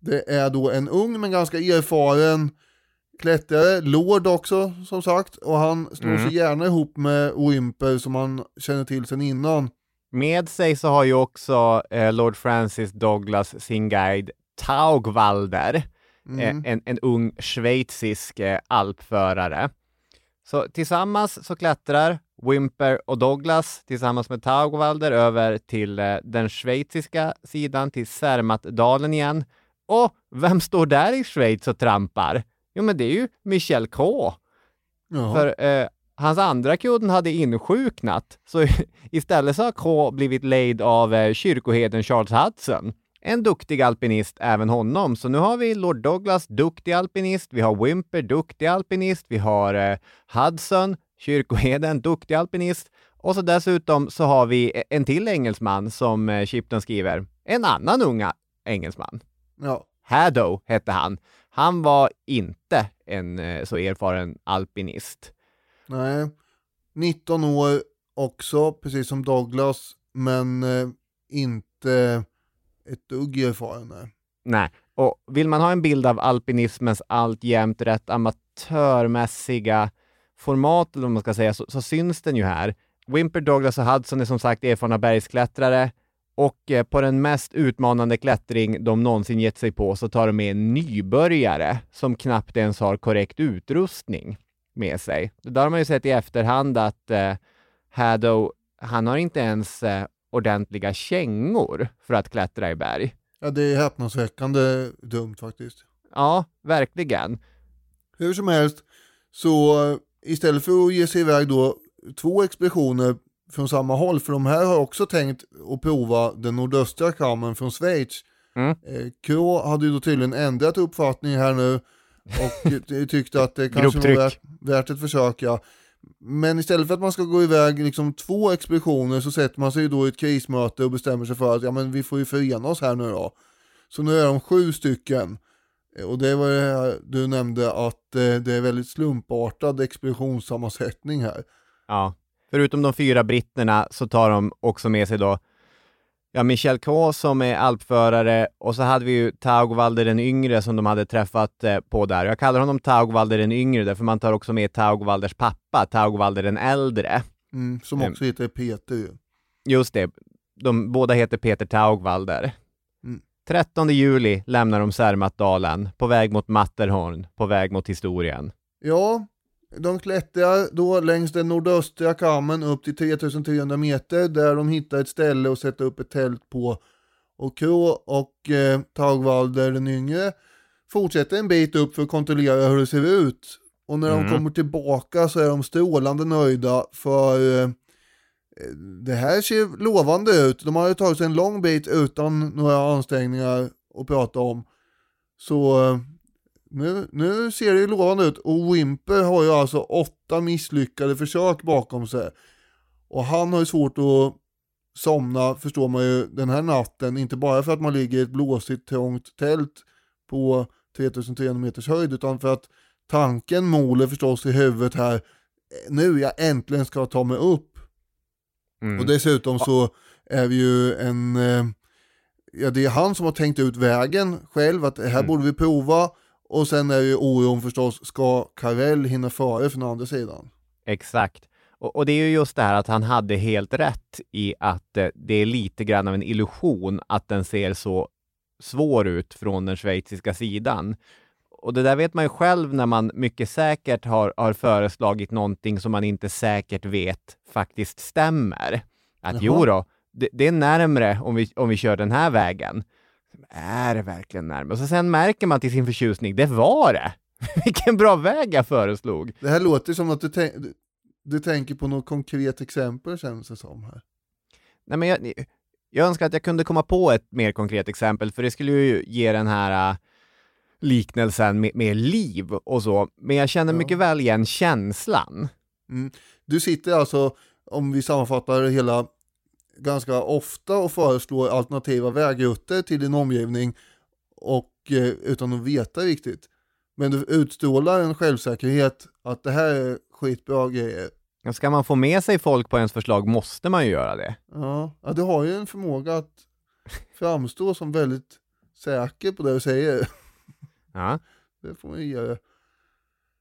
S1: Det är då en ung men ganska erfaren klättrare, Lord också som sagt, och han slår
S2: Mm.
S1: sig gärna ihop med Wimper som han känner till sedan innan.
S2: Med sig så har ju också eh, Lord Francis Douglas sin guide Taugwalder,
S1: Mm.
S2: eh, en, en ung schweizisk eh, alpförare. Så tillsammans så klättrar Wimper och Douglas tillsammans med Taugwalder över till eh, den schweiziska sidan, till Zermattdalen igen. Och vem står där i Schweiz och trampar? Jo, men det är ju Michel K.
S1: Jaha.
S2: För eh, hans andra kudden hade insjuknat, så istället så har K blivit lejd av eh, kyrkoheden Charles Hudson. En duktig alpinist även honom. Så nu har vi Lord Douglas, duktig alpinist. Vi har Wimper, duktig alpinist. Vi har eh, Hudson, kyrkoheden, duktig alpinist. Och så dessutom så har vi en till engelsman som eh, Shipton skriver. En annan unga engelsman.
S1: Ja.
S2: Haddow hette han. Han var inte en eh, så erfaren alpinist.
S1: Nej. 19 år också, precis som Douglas, men eh, inte ett dugg erfaren. nej.
S2: Och vill man ha en bild av alpinismens alltjämt rätt amatörmässiga format, eller vad man ska säga, så, så syns den ju här. Wimper, Douglas och Hudson är som sagt erfarna bergsklättrare och eh, på den mest utmanande klättring de någonsin gett sig på så tar de med en nybörjare som knappt ens har korrekt utrustning med sig. Det där har man ju sett i efterhand att eh, Haddow, han har inte ens eh, ordentliga kängor för att klättra i berg.
S1: Ja, det är häpnadsväckande dumt faktiskt.
S2: Ja, verkligen.
S1: Hur som helst, så eh, istället för att ge sig iväg då två expeditioner från samma håll, för de här har också tänkt att prova den nordöstra kammen från Schweiz.
S2: Mm.
S1: Eh, K hade ju då tydligen ändrat uppfattning här nu och tyckte att det kanske var värt, värt ett försök. Ja. Men istället för att man ska gå iväg liksom två expeditioner så sätter man sig ju då i ett krismöte och bestämmer sig för att ja, men vi får ju förena oss här nu då. Så nu är de sju stycken. Eh, och det var det här du nämnde att eh, det är väldigt slumpartad expeditionssammansättning här.
S2: Ja. Förutom de fyra britterna så tar de också med sig då ja, Michel K som är alpförare och så hade vi ju Taugwalder den yngre som de hade träffat eh, på där. Jag kallar honom Taugwalder den yngre därför man tar också med Taugwalders pappa, Taugwalder den äldre.
S1: Mm, som
S2: Mm.
S1: också heter Peter ju.
S2: Just det, de båda heter Peter Taugwalder.
S1: Mm.
S2: 13 juli lämnar de Zermattdalen på väg mot Matterhorn, på väg mot historien.
S1: Ja, de klättrar då längs den nordöstra kammen upp till 3300 meter där de hittar ett ställe att sätta upp ett tält på. Och Krå och eh, Taugwalder den yngre fortsätter en bit upp för att kontrollera hur det ser ut. Och när de
S2: Mm.
S1: kommer tillbaka så är de strålande nöjda för eh, det här ser lovande ut. De har ju tagit sig en lång bit utan några ansträngningar att prata om. Så eh, nu, nu ser det ju lovande ut och Wimper har ju alltså åtta misslyckade försök bakom sig. Och han har ju svårt att somna förstår man ju den här natten, inte bara för att man ligger i ett blåsigt trångt tält på 3300 meters höjd utan för att tanken moler förstås i huvudet här, nu jag äntligen ska ta mig upp.
S2: Mm.
S1: Och dessutom så är vi ju en, eh, ja det är han som har tänkt ut vägen själv, att det här
S2: Mm.
S1: borde vi prova. Och sen är ju oron förstås, ska Karel hinna före från andra sidan?
S2: Exakt. Och, och det är ju just det här att han hade helt rätt i att eh, det är lite grann av en illusion att den ser så svår ut från den schweiziska sidan. Och det där vet man ju själv när man mycket säkert har, har föreslagit någonting som man inte säkert vet faktiskt stämmer. Att
S1: Jaha.
S2: jo då, det, det är närmre om vi, om vi kör den här vägen. Är det verkligen närmre? Och sen märker man till sin förtjusning, det var det! Vilken bra väg jag föreslog!
S1: Det här låter som att du, tän- du, du tänker på något konkret exempel känns det som här.
S2: Nej, men jag, jag önskar att jag kunde komma på ett mer konkret exempel, för det skulle ju ge den här äh, liknelsen med, med liv och så. Men jag känner
S1: Ja.
S2: mycket väl igen känslan.
S1: Mm. Du sitter alltså, om vi sammanfattar hela, ganska ofta och föreslår alternativa vägrutter till din omgivning och eh, utan att veta riktigt. Men du utstrålar en självsäkerhet att det här är skitbra grejer.
S2: Ska man få med sig folk på ens förslag måste man ju göra det.
S1: Ja, ja du har ju en förmåga att framstå som väldigt säker på det du säger.
S2: Ja.
S1: Det får man ju det.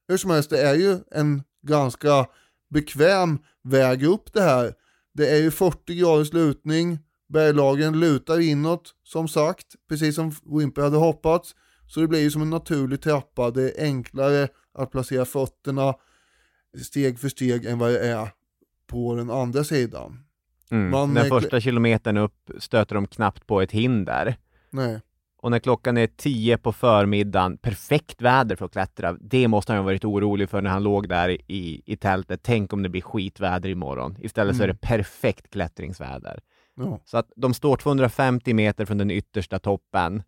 S1: Hur som helst, det är ju en ganska bekväm väg upp det här. Det är ju 40 graders lutning, berglagen lutar inåt som sagt, precis som Wimper hade hoppats. Så det blir ju som en naturlig trappa, det är enklare att placera fötterna steg för steg än vad det är på den andra sidan.
S2: Mm.
S1: Man
S2: Den första kilometern upp stöter de knappt på ett hinder.
S1: Nej.
S2: Och när klockan är tio på förmiddagen, perfekt väder för att klättra. Det måste han ha varit orolig för när han låg där i, i tältet. Tänk om det blir skitväder imorgon. Istället så är
S1: Mm.
S2: det perfekt klättringsväder.
S1: Ja.
S2: Så att de står 250 meter från den yttersta toppen.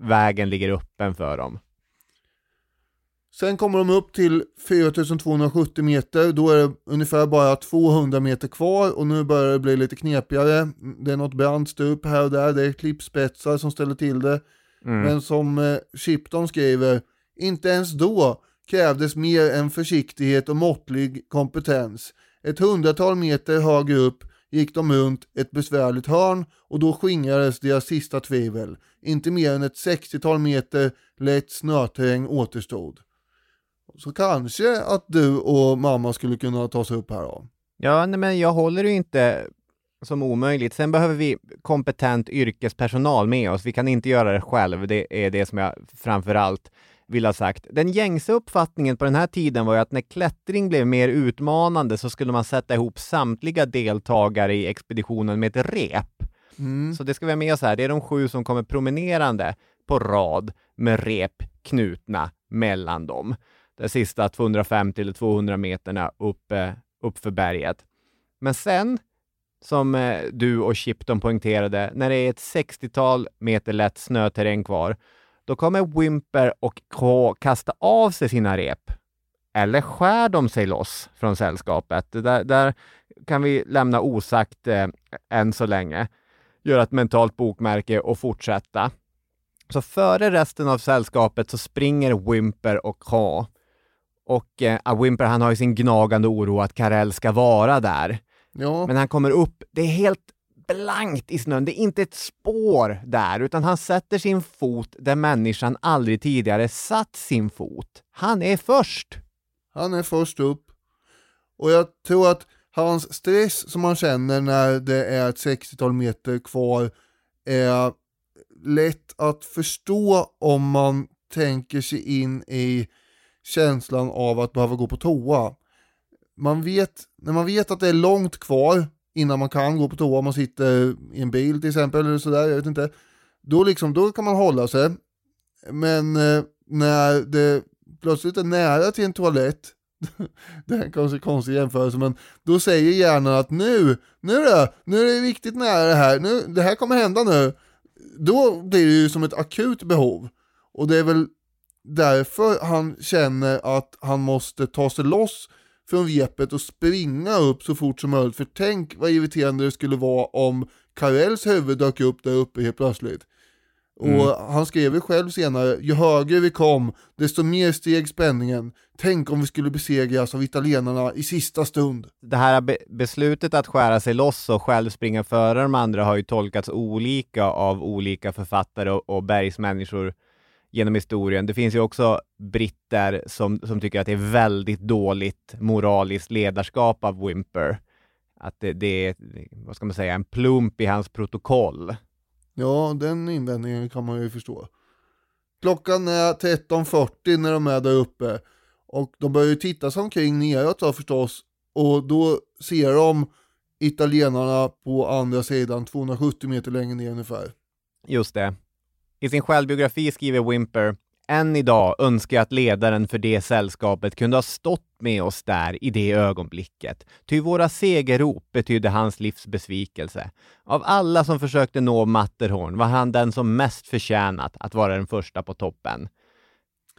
S2: Vägen ligger öppen för dem.
S1: Sen kommer de upp till 4270 meter, då är det ungefär bara 200 meter kvar och nu börjar det bli lite knepigare. Det är något brant stup här och där, det är klippspetsar som ställer till det.
S2: Mm.
S1: Men som eh, Shipton skriver, inte ens då krävdes mer än försiktighet och måttlig kompetens. Ett hundratal meter högre upp gick de runt ett besvärligt hörn och då skingrades deras sista tvivel. Inte mer än ett 60-tal meter lätt snöterräng återstod. Så kanske att du och mamma skulle kunna ta sig upp här då.
S2: Ja, nej, men jag håller ju inte som omöjligt. Sen behöver vi kompetent yrkespersonal med oss. Vi kan inte göra det själv. Det är det som jag framför allt vill ha sagt. Den gängse uppfattningen på den här tiden var ju att när klättring blev mer utmanande så skulle man sätta ihop samtliga deltagare i expeditionen med ett rep.
S1: Mm.
S2: Så det ska vi ha med oss här. Det är de sju som kommer promenerande på rad med rep knutna mellan dem. De sista 250 eller 200 meterna upp, upp för berget. Men sen, som eh, du och Chipton poängterade, när det är ett 60-tal meter lätt snöterräng kvar, då kommer Wimper och K kasta av sig sina rep. Eller skär de sig loss från sällskapet? Där, där kan vi lämna osagt eh, än så länge. Göra ett mentalt bokmärke och fortsätta. Så före resten av sällskapet så springer Wimper och K. Och eh, Wimper han har ju sin gnagande oro att Karel ska vara där.
S1: Ja,
S2: Men han kommer upp, det är helt blankt i snön, det är inte ett spår där, utan han sätter sin fot där människan aldrig tidigare satt sin fot. Han är först!
S1: han är först upp. Och jag tror att hans stress som han känner när det är ett 60-tal meter kvar är lätt att förstå om man tänker sig in i känslan av att behöva gå på toa. Man vet, när man vet att det är långt kvar innan man kan gå på toa, om man sitter i en bil till exempel eller sådär, jag vet inte. Då, liksom, då kan man hålla sig. Men eh, när det plötsligt är nära till en toalett, det är kanske en konstig jämförelse, men då säger hjärnan att nu, nu då, nu är det riktigt nära det här, nu, det här kommer hända nu. Då blir det ju som ett akut behov. Och det är väl därför han känner att han måste ta sig loss från repet och springa upp så fort som möjligt. För tänk vad irriterande det skulle vara om Karels huvud dök upp där uppe helt plötsligt. Och han skrev ju själv senare, ju högre vi kom, desto mer steg spänningen. Tänk om vi skulle besegras av italienarna i sista stund.
S2: Det här be- beslutet att skära sig loss och själv springa före de andra har ju tolkats olika av olika författare och, och bergsmänniskor genom historien. Det finns ju också britter som, som tycker att det är väldigt dåligt moraliskt ledarskap av Wimper. Att det, det är, vad ska man säga, en plump i hans protokoll.
S1: Ja, den invändningen kan man ju förstå. Klockan är 13.40 när de är där uppe och de börjar ju titta sig omkring neråt då förstås och då ser de italienarna på andra sidan 270 meter längre ner ungefär.
S2: Just det. I sin självbiografi skriver Wimper än idag önskar jag att ledaren för det sällskapet kunde ha stått med oss där i det ögonblicket, ty våra segerrop betydde hans livs besvikelse. Av alla som försökte nå Matterhorn var han den som mest förtjänat att vara den första på toppen.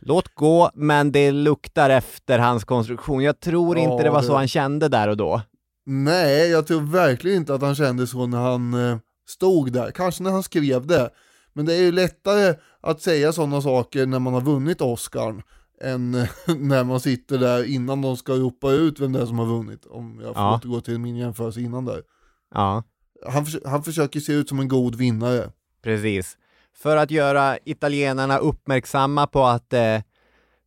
S2: Låt gå, men det luktar efter hans konstruktion. Jag tror
S1: Ja,
S2: inte det var så han kände där och då.
S1: Nej, jag tror verkligen inte att han kände så när han eh, stod där. Kanske när han skrev det. Men det är ju lättare att säga sådana saker när man har vunnit Oscarn än när man sitter där innan de ska ropa ut vem det är som har vunnit. Om jag får
S2: Ja.
S1: återgå till min jämförelse innan där.
S2: Ja.
S1: Han, han försöker se ut som en god vinnare.
S2: Precis. För att göra italienarna uppmärksamma på att eh,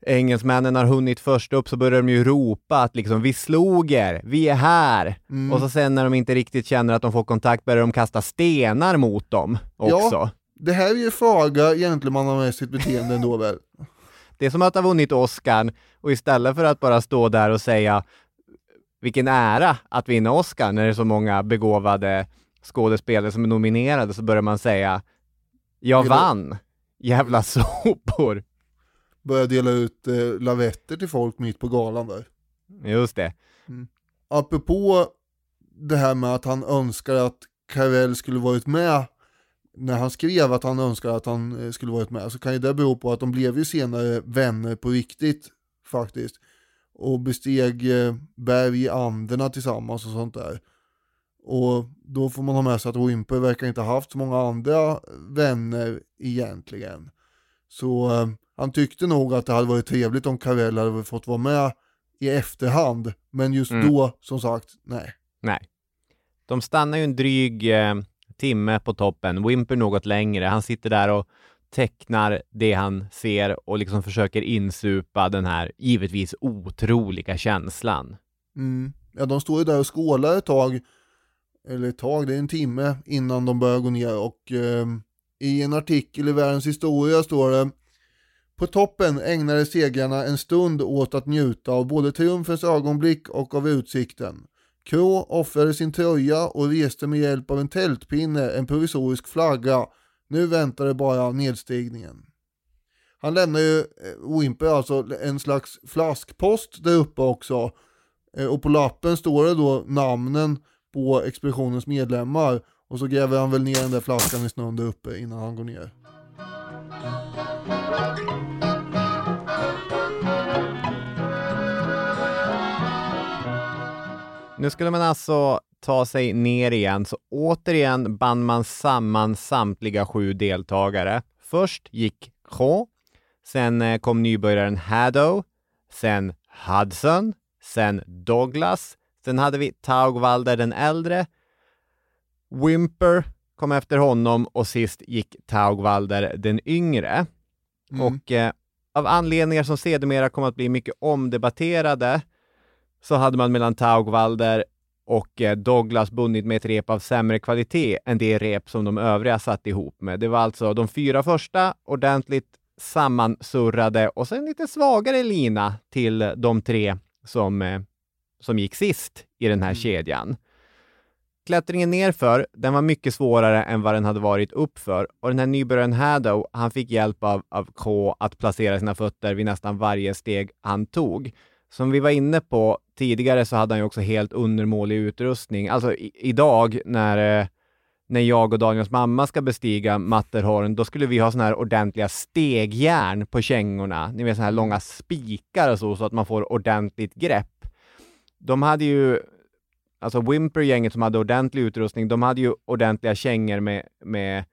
S2: engelsmännen har hunnit först upp så börjar de ju ropa att liksom vi slog er, vi är här.
S1: Mm.
S2: Och så sen när de inte riktigt känner att de får kontakt börjar de kasta stenar mot dem också.
S1: Ja. Det här är ju faga gentlemannamässigt beteende ändå väl?
S2: Det är som att ha vunnit Oscarn och istället för att bara stå där och säga vilken ära att vinna Oscar när det är så många begåvade skådespelare som är nominerade så börjar man säga Jag vann! Jävla sopor!
S1: Började dela ut eh, lavetter till folk mitt på galan där.
S2: Just det.
S1: apropå det här med att han önskar att Carell skulle varit med när han skrev att han önskar att han eh, skulle varit med så kan ju det bero på att de blev ju senare vänner på riktigt faktiskt och besteg eh, berg i Anderna tillsammans och sånt där. Och då får man ha med sig att Wimper verkar inte ha haft så många andra vänner egentligen. Så eh, han tyckte nog att det hade varit trevligt om Carell hade fått vara med i efterhand. Men just
S2: Mm.
S1: då, som sagt, nej.
S2: Nej. De stannar ju en dryg eh, timme på toppen, Wimper något längre. Han sitter där och tecknar det han ser och liksom försöker insupa den här givetvis otroliga känslan.
S1: Mm. Ja, de står ju där och skålar ett tag, eller ett tag, det är en timme innan de börjar gå ner och eh, i en artikel i Världens historia står det På toppen ägnade segrarna en stund åt att njuta av både triumfens ögonblick och av utsikten. K offrade sin tröja och reste med hjälp av en tältpinne en provisorisk flagga. Nu väntade bara nedstigningen. Han lämnar ju eh, Wimper alltså en slags flaskpost där uppe också. Eh, och på lappen står det då namnen på expeditionens medlemmar. Och så gräver han väl ner den där flaskan i snön där uppe innan han går ner.
S2: Nu skulle man alltså ta sig ner igen, så återigen band man samman samtliga sju deltagare. Först gick Kron, sen eh, kom nybörjaren Haddow, sen Hudson, sen Douglas, sen hade vi Taugwalder den äldre, Wimper kom efter honom och sist gick Taugwalder den yngre.
S1: Mm.
S2: Och eh, av anledningar som sedermera kom att bli mycket omdebatterade så hade man mellan Taugwalder och eh, Douglas bundit med ett rep av sämre kvalitet än det rep som de övriga satt ihop med. Det var alltså de fyra första ordentligt sammansurrade och sen lite svagare lina till de tre som, eh, som gick sist i den här kedjan. Klättringen nerför, den var mycket svårare än vad den hade varit uppför och den här nybörjaren Haddow, han fick hjälp av, av K att placera sina fötter vid nästan varje steg han tog. Som vi var inne på tidigare så hade han ju också helt undermålig utrustning. Alltså i, idag när, eh, när jag och Daniels mamma ska bestiga Matterhorn, då skulle vi ha såna här ordentliga stegjärn på kängorna. Ni vet såna här långa spikar och så, så att man får ordentligt grepp. De hade ju alltså Wimper-gänget som hade ordentlig utrustning, de hade ju ordentliga kängor med, med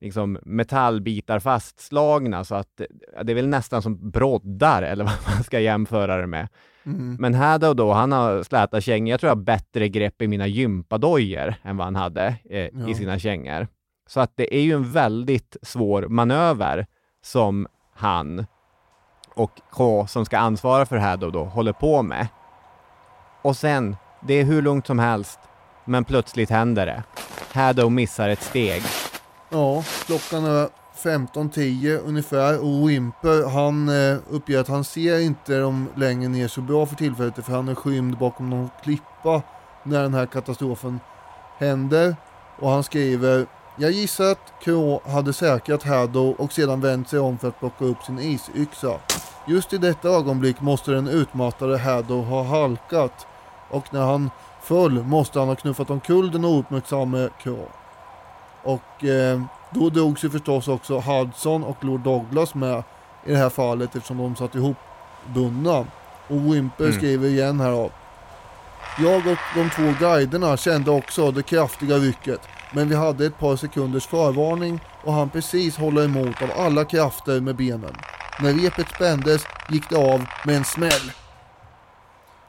S2: liksom metallbitar fastslagna så att det är väl nästan som broddar eller vad man ska jämföra det med.
S1: Mm.
S2: Men Haddow då, han har släta kängor. Jag tror jag har bättre grepp i mina gympadojor än vad han hade eh,
S1: Ja.
S2: i sina kängor. Så att det är ju en väldigt svår manöver som han och K som ska ansvara för Haddow då håller på med. Och sen, det är hur lugnt som helst, men plötsligt händer det. Haddow missar ett steg.
S1: Ja, klockan är 15.10 ungefär och Wimper han eh, uppger att han ser inte dem längre ner så bra för tillfället för han är skymd bakom någon klippa när den här katastrofen händer. Och han skriver Jag gissar att K hade säkrat Haddow och sedan vänt sig om för att plocka upp sin isyxa. Just i detta ögonblick måste den utmattade Haddow ha halkat och när han föll måste han ha knuffat omkull den ouppmärksamme K. Och eh, då drogs ju förstås också Hudson och Lord Douglas med i det här fallet eftersom de satt ihop bundna. Och Wimper
S2: Mm.
S1: skriver igen här då. Jag och de två guiderna kände också det kraftiga rycket men vi hade ett par sekunders förvarning och han precis hålla emot av alla krafter med benen. När repet spändes gick det av med en smäll.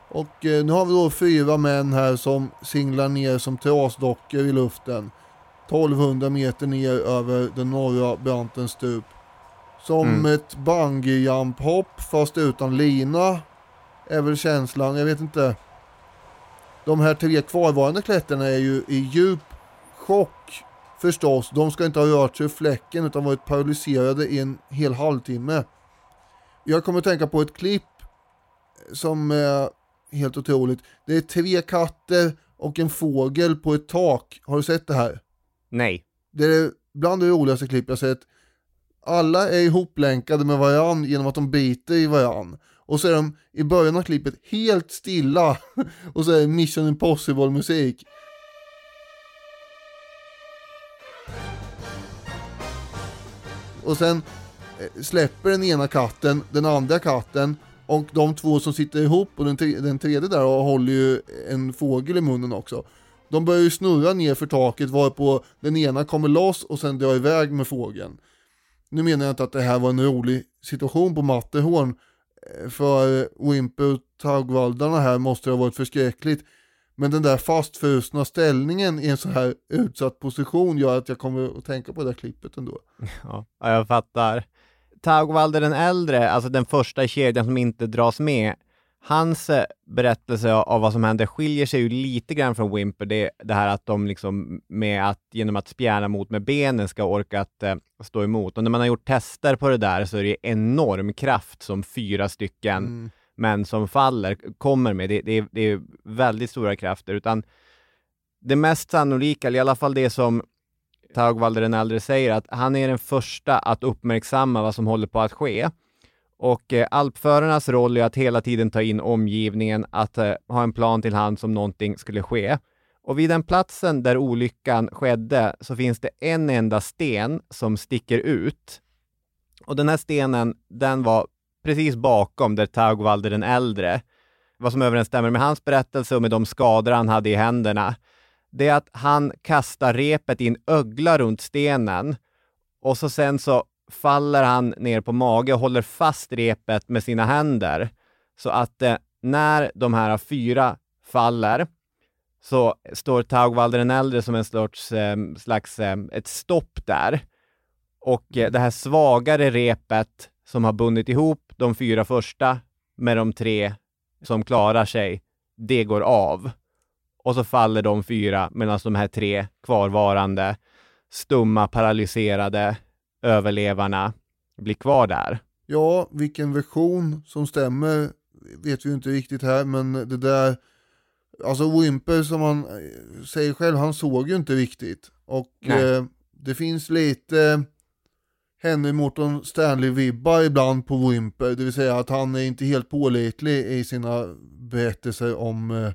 S1: Och eh, nu har vi då fyra män här som singlar ner som trasdockor i luften. 1200 meter ner över den norra brantens stup. Som
S2: Mm.
S1: ett bungyjumphopp fast utan lina. Är väl känslan, jag vet inte. De här tre kvarvarande klättrarna är ju i djup chock förstås. De ska inte ha rört sig ur fläcken utan varit paralyserade i en hel halvtimme. Jag kommer att tänka på ett klipp som är helt otroligt. Det är tre katter och en fågel på ett tak. Har du sett det här?
S2: Nej.
S1: Det är bland det roligaste klipp jag sett. Alla är ihoplänkade med varann genom att de biter i varann. Och så är de i början av klippet helt stilla och så är det Mission Impossible musik. Och sen eh, släpper den ena katten den andra katten och de två som sitter ihop och den, tre den tredje där och håller ju en fågel i munnen också. De börjar ju snurra ner för taket varpå den ena kommer loss och sen drar iväg med fågeln. Nu menar jag inte att det här var en rolig situation på Matterhorn eh, för Wimper och Taugvaldarna här måste det ha varit förskräckligt. Men den där fastfrusna ställningen i en så här utsatt position gör att jag kommer att tänka på det där klippet ändå.
S2: Ja, jag fattar. Taugvalder den äldre, alltså den första i kedjan som inte dras med, hans eh, berättelse av vad som händer skiljer sig ju lite grann från Wimper. Det, det här att de liksom med att genom att spjärna mot med benen ska orka att eh, stå emot. Och när man har gjort tester på det där så är det enorm kraft som fyra stycken mm. män som faller kommer med. Det, det, det är väldigt stora krafter. Utan det mest sannolika, eller i alla fall det som Taugvalder den äldre säger, att han är den första att uppmärksamma vad som håller på att ske. Och eh, alpförarnas roll är att hela tiden ta in omgivningen, att eh, ha en plan till hand om någonting skulle ske. Och vid den platsen där olyckan skedde så finns det en enda sten som sticker ut. Och den här stenen, den var precis bakom där Taugvalder den äldre, vad som överensstämmer med hans berättelse och med de skador han hade i händerna, det är att han kastar repet i en ögla runt stenen och så sen så faller han ner på mage och håller fast repet med sina händer. Så att eh, när de här fyra faller så står Taugvalder den äldre som en sorts, eh, slags eh, ett stopp där. Och eh, det här svagare repet som har bundit ihop de fyra första med de tre som klarar sig, det går av. Och så faller de fyra medan de här tre kvarvarande stumma, paralyserade överlevarna blir kvar där.
S1: Ja, vilken version som stämmer vet vi inte riktigt här, men det där, alltså Wimper som han säger själv, han såg ju inte riktigt. Och eh, det finns lite Henry Morton Stanley-vibbar ibland på Wimper, det vill säga att han är inte helt pålitlig i sina berättelser om eh,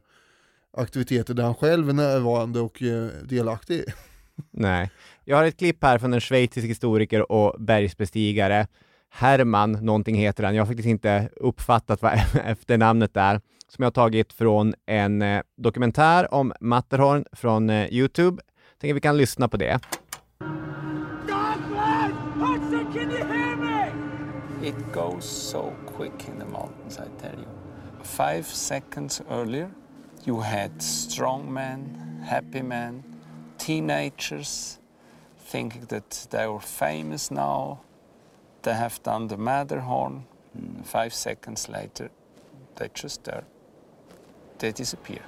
S1: aktiviteter där han själv är närvarande och eh, delaktig.
S2: Nej. Jag har ett klipp här från en schweizisk historiker och bergsbestigare. Herman, någonting heter han. Jag har faktiskt inte uppfattat vad efternamnet är. Som jag har tagit från en eh, dokumentär om Matterhorn från eh, Youtube. Tänker vi kan lyssna på det.
S5: It goes so quick in the mountains, I tell you. Five seconds earlier, you had strong men, happy men, teenagers thinking that they were famous now. They have done the Matterhorn. Mm. Five seconds later, they just there. They disappear.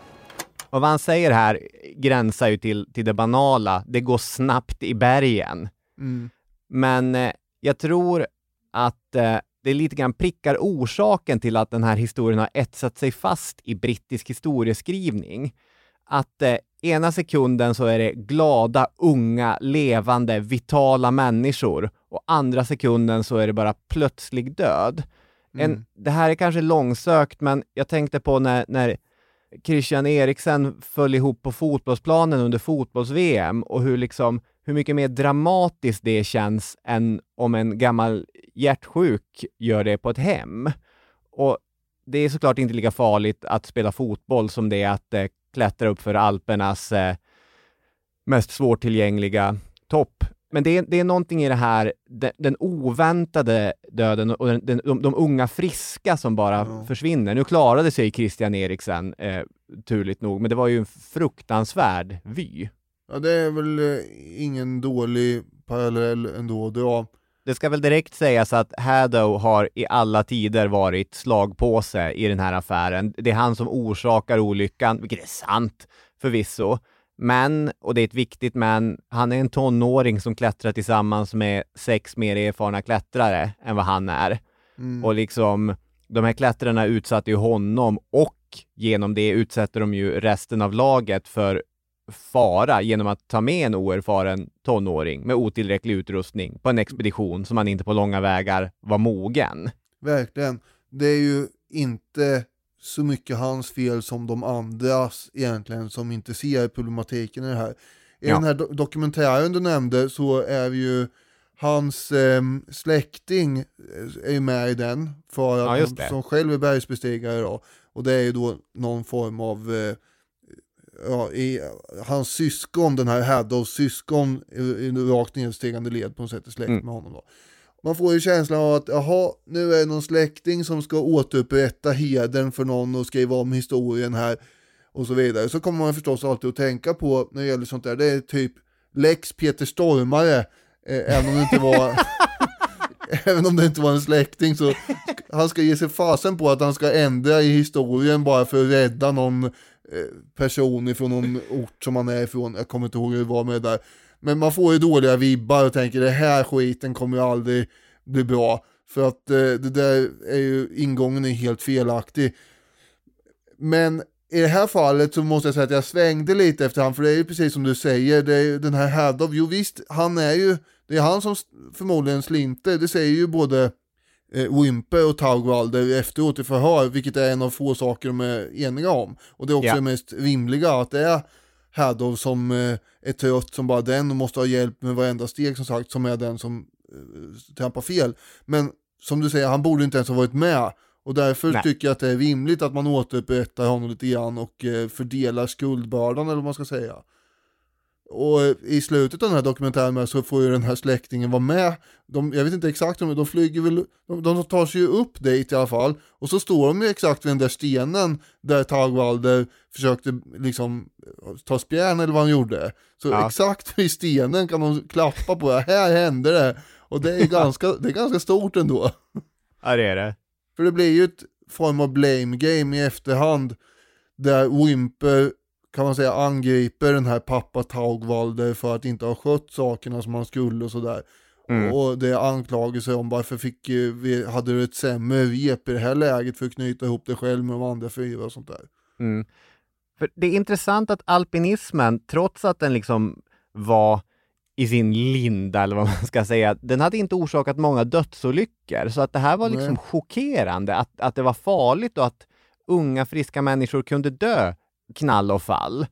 S2: Och vad han säger här gränsar ju till, till det banala. Det går snabbt i bergen. Mm. Men eh, jag tror att eh, det lite grann prickar orsaken till att den här historien har etsat sig fast i brittisk historieskrivning. Att eh, ena sekunden så är det glada, unga, levande, vitala människor och andra sekunden så är det bara plötslig död. Mm. En, det här är kanske långsökt, men jag tänkte på när, när Christian Eriksen föll ihop på fotbollsplanen under fotbolls-VM och hur, liksom, hur mycket mer dramatiskt det känns än om en gammal hjärtsjuk gör det på ett hem. Och det är såklart inte lika farligt att spela fotboll som det är att eh, klättra upp för Alpernas eh, mest svårtillgängliga topp. Men det är, det är någonting i det här, den, den oväntade döden och den, den, de, de, unga friska som bara ja. försvinner. Nu klarade sig Christian Eriksen, eh, turligt nog, men det var ju en fruktansvärd vy.
S1: Ja, det är väl eh, ingen dålig parallell ändå att dra.
S2: Det ska väl direkt sägas att Haddow har i alla tider varit slagpåse i den här affären. Det är han som orsakar olyckan, vilket är sant förvisso. Men, och det är ett viktigt men, han är en tonåring som klättrar tillsammans med sex mer erfarna klättrare än vad han är. Mm. Och liksom, de här klättrarna utsatte ju honom och genom det utsätter de ju resten av laget för fara genom att ta med en oerfaren tonåring med otillräcklig utrustning på en expedition som han inte på långa vägar var mogen.
S1: Verkligen. Det är ju inte så mycket hans fel som de andras egentligen som inte ser problematiken i det här. I
S2: Ja.
S1: den här do- dokumentären du nämnde så är ju hans eh, släkting är med i den, för
S2: Ja,
S1: att
S2: det.
S1: som själv är bergsbestigare då. Och det är ju då någon form av, eh, ja, i, hans syskon, den här Haddows syskon, i, i rakt nedstigande led på något sätt är släkt
S2: Mm.
S1: med honom då. Man får ju känslan av att, jaha, nu är det någon släkting som ska återupprätta hedern för någon och skriva om historien här och så vidare. Så kommer man förstås alltid att tänka på när det gäller sånt där, det är typ Lex Peter Stormare, eh, även om det inte var Även om det inte var en släkting så han ska ge sig fasen på att han ska ändra i historien bara för att rädda någon Eh, person ifrån någon ort som man är ifrån. Jag kommer inte ihåg hur det var med det där. Men man får ju dåliga vibbar och tänker det här skiten kommer ju aldrig bli bra. För att eh, det där är ju, ingången är helt felaktig. Men i det här fallet så måste jag säga att jag svängde lite efter han, för det är ju precis som du säger, det är ju den här Haddow, jo visst, han är ju, det är han som förmodligen slinter, det säger ju både eh, Wimper och Taugwalder efteråt i förhör, vilket är en av få saker de är eniga om. Och det är också
S2: Ja.
S1: det mest rimliga, att det är Haddow som eh, är trött som bara den och måste ha hjälp med varenda steg som sagt, som är den som eh, trampar fel. Men som du säger, han borde inte ens ha varit med. Och därför
S2: Nej.
S1: tycker jag att det är rimligt att man återupprättar honom lite grann och eh, fördelar skuldbördan eller vad man ska säga. Och eh, i slutet av den här dokumentären så får ju den här släktingen vara med. De, jag vet inte exakt om de flyger väl, de, de tar sig ju upp dit i alla fall. Och så står de ju exakt vid den där stenen där Tagwalder försökte liksom ta spjärn eller vad han gjorde. Så
S2: Ja.
S1: exakt vid stenen kan de klappa på, här hände det. Och det är ganska, det är ganska stort ändå.
S2: Ja, det är det.
S1: För det blir ju ett form av blame game i efterhand där Wimper kan man säga angriper den här pappa Taugwalder för att inte ha skött sakerna som han skulle och sådär.
S2: Mm.
S1: Och det är anklagelser om varför fick eh, vi, hade du ett sämre rep i det här läget för att knyta ihop dig själv med de andra fyra och sånt där.
S2: Mm. För det är intressant att alpinismen, trots att den liksom var i sin linda, eller vad man ska säga, den hade inte orsakat många dödsolyckor. Så att det här var liksom
S1: Nej.
S2: chockerande, att, att det var farligt och att unga friska människor kunde dö knall och fall.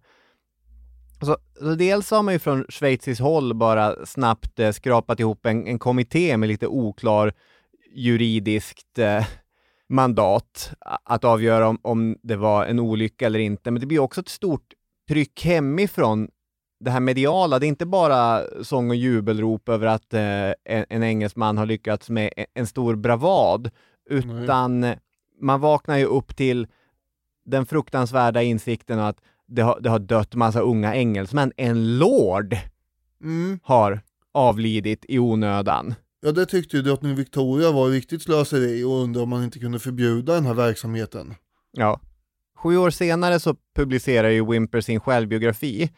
S2: Så, så dels har man ju från schweiziskt håll bara snabbt eh, skrapat ihop en, en kommitté med lite oklar juridiskt eh, mandat att avgöra om, om det var en olycka eller inte. Men det blir också ett stort tryck hemifrån det här mediala. Det är inte bara sång och jubelrop över att eh, en, en engelsman har lyckats med en, en stor bravad, utan man vaknar ju upp till den fruktansvärda insikten att det har, det har dött massa unga engelsmän. En lord
S1: Mm.
S2: har avlidit i onödan.
S1: Ja det tyckte ju drottning Victoria var riktigt slöseri och undrar om man inte kunde förbjuda den här verksamheten.
S2: Ja. Sju år senare så publicerar ju Wimper sin självbiografi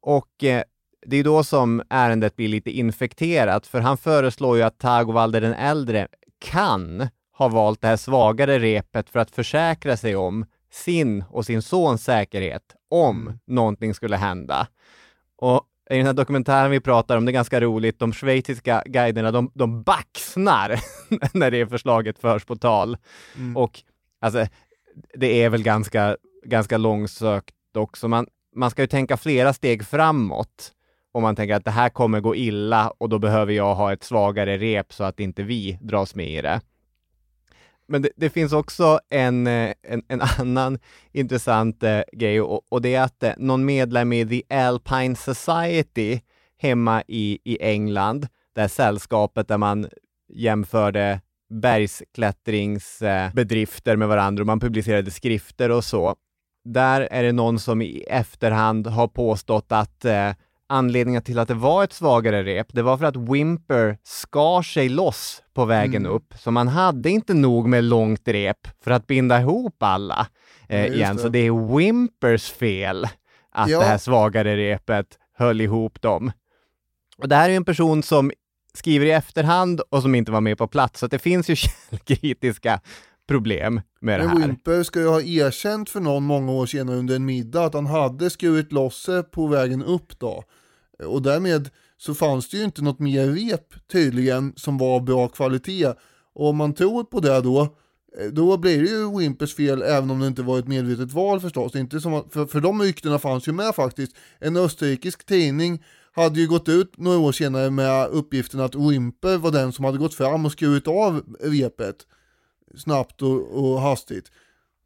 S2: och eh, det är då som ärendet blir lite infekterat för han föreslår ju att Tagovalder den äldre kan ha valt det här svagare repet för att försäkra sig om sin och sin sons säkerhet om någonting skulle hända. Och i den här dokumentären vi pratar om, det är ganska roligt, de schweiziska guiderna, de, de baxnar när det förslaget förs på tal. Och alltså, det är väl ganska, ganska långsökt också. Man, man ska ju tänka flera steg framåt om man tänker att det här kommer gå illa och då behöver jag ha ett svagare rep så att inte vi dras med i det. Men det, det finns också en, eh, en, en annan intressant eh, grej och, och det är att eh, någon medlem i The Alpine Society hemma i, i England, det här sällskapet där man jämförde bergsklättringsbedrifter med varandra och man publicerade skrifter och så. Där är det någon som i efterhand har påstått att eh, anledningen till att det var ett svagare rep, det var för att Wimper skar sig loss på vägen upp. Så man hade inte nog med långt rep för att binda ihop alla eh,
S1: Ja,
S2: igen.
S1: det.
S2: Så det är Wimpers fel att
S1: Ja.
S2: det här svagare repet höll ihop dem. Och det här är en person som skriver i efterhand och som inte var med på plats, så det finns ju källkritiska problem med det
S1: Men
S2: här.
S1: Wimper ska ju ha erkänt för någon många år senare under en middag att han hade skurit loss sig på vägen upp då. Och därmed så fanns det ju inte något mer rep tydligen som var bra kvalitet. Och om man tror på det då, eh, då blir det ju Wimpers fel även om det inte var ett medvetet val förstås. Inte som att, för, för de ryktena fanns ju med faktiskt. En österrikisk tidning hade ju gått ut några år senare med uppgiften att Wimper var den som hade gått fram och skurit av repet snabbt och, och hastigt.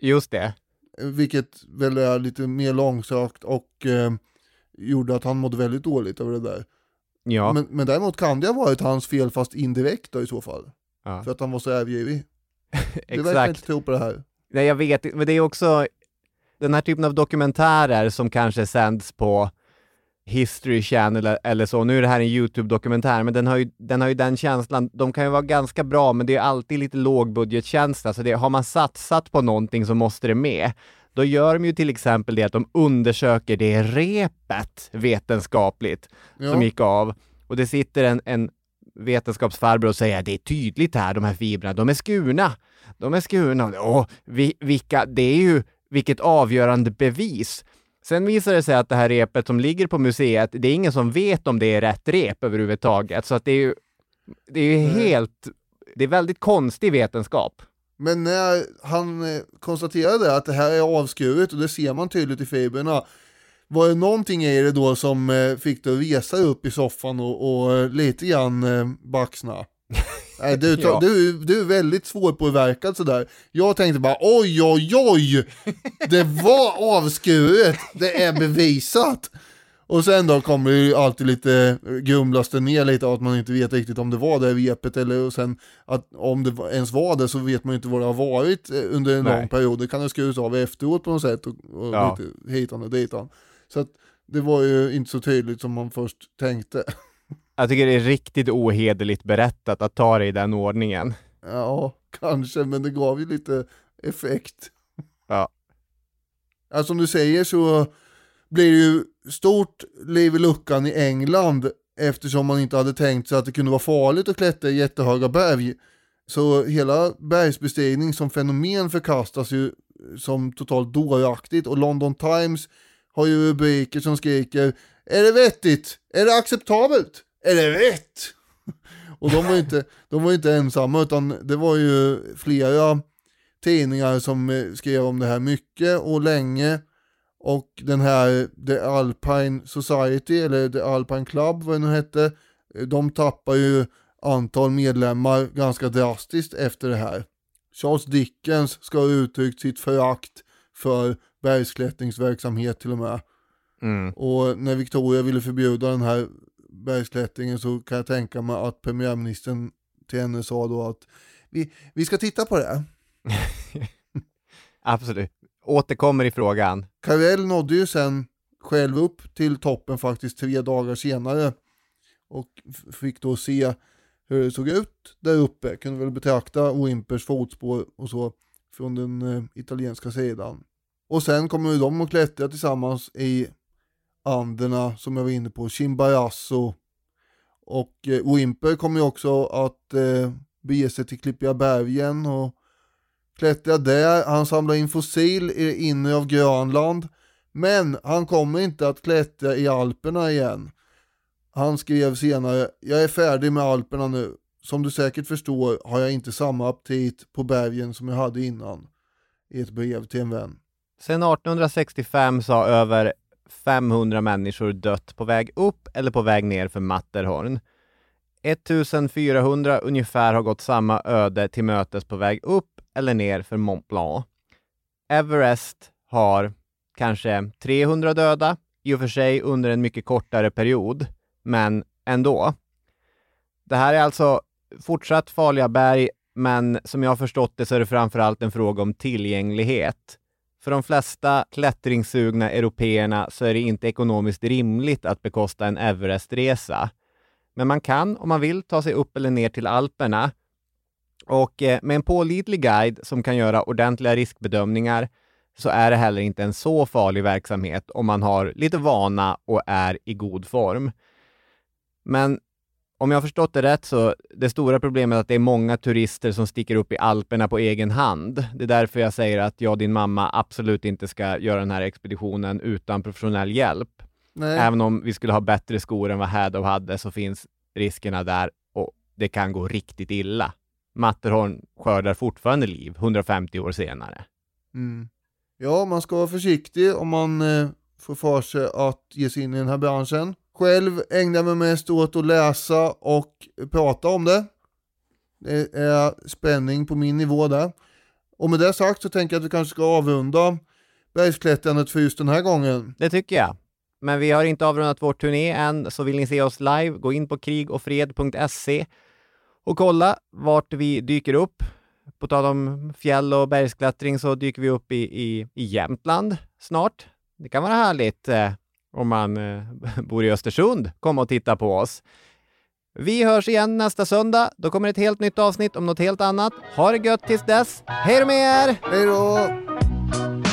S2: Just det.
S1: Vilket väl är lite mer långsökt och eh, gjorde att han mådde väldigt dåligt över det där.
S2: Ja.
S1: Men, men däremot kan det ha varit hans fel fast indirekt då i så fall.
S2: Ja.
S1: För att han var så övergivig. Du verkar
S2: Exakt.
S1: inte tro på det här.
S2: Nej, jag vet men det är också den här typen av dokumentärer som kanske sänds på History Channel eller, eller så. Nu är det här en YouTube-dokumentär, men den har, ju, den har ju den känslan. De kan ju vara ganska bra, men det är alltid lite lågbudgetkänsla. Så det, har man satsat på någonting så måste det med. Då gör de ju till exempel det att de undersöker det repet vetenskapligt
S1: Ja.
S2: som gick av. Och det sitter en, en vetenskapsfarbror och säger det är tydligt här, de här fibrerna, de är skurna. De är skurna. Åh, vi, vilka, det är ju vilket avgörande bevis. Sen visar det sig att det här repet som ligger på museet, det är ingen som vet om det är rätt rep överhuvudtaget. Så att det är ju, det är ju helt, det är väldigt konstig vetenskap.
S1: Men när han eh, konstaterade att det här är avskuret och det ser man tydligt i fibrerna. Var det någonting i det då som eh, fick dig att resa upp i soffan och, och eh, lite grann baxna? Nej, du,
S2: Ja.
S1: du, du är väldigt svårpåverkad sådär. Jag tänkte bara oj, oj, oj! Det var avskuret, det är bevisat! Och sen då kommer det ju alltid lite, grumlas det ner lite av att man inte vet riktigt om det var det repet eller och sen att om det ens var det så vet man ju inte vad det har varit eh, under en
S2: Nej.
S1: lång period. Det kan ha skurits av efteråt på något sätt och, och
S2: Ja.
S1: lite hitan och ditan. Så att det var ju inte så tydligt som man först tänkte.
S2: Jag tycker det är riktigt ohederligt berättat att ta det i den ordningen.
S1: Ja, kanske, men det gav ju lite effekt.
S2: Ja.
S1: Ja, som du säger så blir det ju stort liv i luckan i England eftersom man inte hade tänkt sig att det kunde vara farligt att klättra i jättehöga berg. Så hela bergsbestigning som fenomen förkastas ju som totalt dåraktigt och London Times har ju rubriker som skriker Är det vettigt? Är det acceptabelt? Är det rätt? Och de var ju inte, de var ju inte ensamma utan det var ju flera tidningar som eh, skrev om det här mycket och länge. Och den här The Alpine Society, eller The Alpine Club vad det nu hette, eh, de tappar ju antal medlemmar ganska drastiskt efter det här. Charles Dickens ska ha uttryckt sitt förakt för bergsklättringsverksamhet till och med.
S2: Mm.
S1: Och när Victoria ville förbjuda den här bergsklättringen så kan jag tänka mig att premiärministern till henne sa då att vi, vi ska titta på det.
S2: Absolut. Återkommer i frågan.
S1: Carell nådde ju sen själv upp till toppen faktiskt tre dagar senare och fick då se hur det såg ut där uppe. Kunde väl betrakta Wimpers fotspår och så från den eh, italienska sidan. Och sen kommer de att klättra tillsammans i Anderna som jag var inne på, Chimbayasso Och eh, Wimper kommer ju också att eh, bege sig till Klippiga bergen och klättra där. Han samlar in fossil i det inre av Grönland. Men han kommer inte att klättra i Alperna igen. Han skrev senare, jag är färdig med Alperna nu. Som du säkert förstår har jag inte samma aptit på bergen som jag hade innan. I ett brev till en vän.
S2: Sedan 1865 sa över 500 människor dött på väg upp eller på väg ner för Matterhorn. 1400 ungefär har gått samma öde till mötes på väg upp eller ner för Mont Blanc. Everest har kanske 300 döda, i och för sig under en mycket kortare period, men ändå. Det här är alltså fortsatt farliga berg, men som jag har förstått det så är det framförallt en fråga om tillgänglighet. För de flesta klättringssugna européerna så är det inte ekonomiskt rimligt att bekosta en Everestresa. Men man kan, om man vill, ta sig upp eller ner till Alperna. Och eh, med en pålitlig guide som kan göra ordentliga riskbedömningar så är det heller inte en så farlig verksamhet om man har lite vana och är i god form. Men om jag har förstått det rätt så det stora problemet är att det är många turister som sticker upp i Alperna på egen hand. Det är därför jag säger att jag och din mamma absolut inte ska göra den här expeditionen utan professionell hjälp.
S1: Nej.
S2: Även om vi skulle ha bättre skor än vad Hadow hade så finns riskerna där och det kan gå riktigt illa. Matterhorn skördar fortfarande liv 150 år senare.
S1: Mm. Ja, man ska vara försiktig om man eh, får för sig att ge sig in i den här branschen. Själv ägnar jag mig mest åt att läsa och prata om det. Det är spänning på min nivå där. Och med det sagt så tänker jag att vi kanske ska avrunda bergsklättrandet för just den här gången.
S2: Det tycker jag. Men vi har inte avrundat vår turné än, så vill ni se oss live, gå in på krigofred.se och kolla vart vi dyker upp. På tal om fjäll och bergsklättring så dyker vi upp i, i, i Jämtland snart. Det kan vara härligt eh, om man eh, bor i Östersund. komma och titta på oss. Vi hörs igen nästa söndag. Då kommer ett helt nytt avsnitt om något helt annat. Ha det gött tills dess. Hej då med er!
S1: Hej då!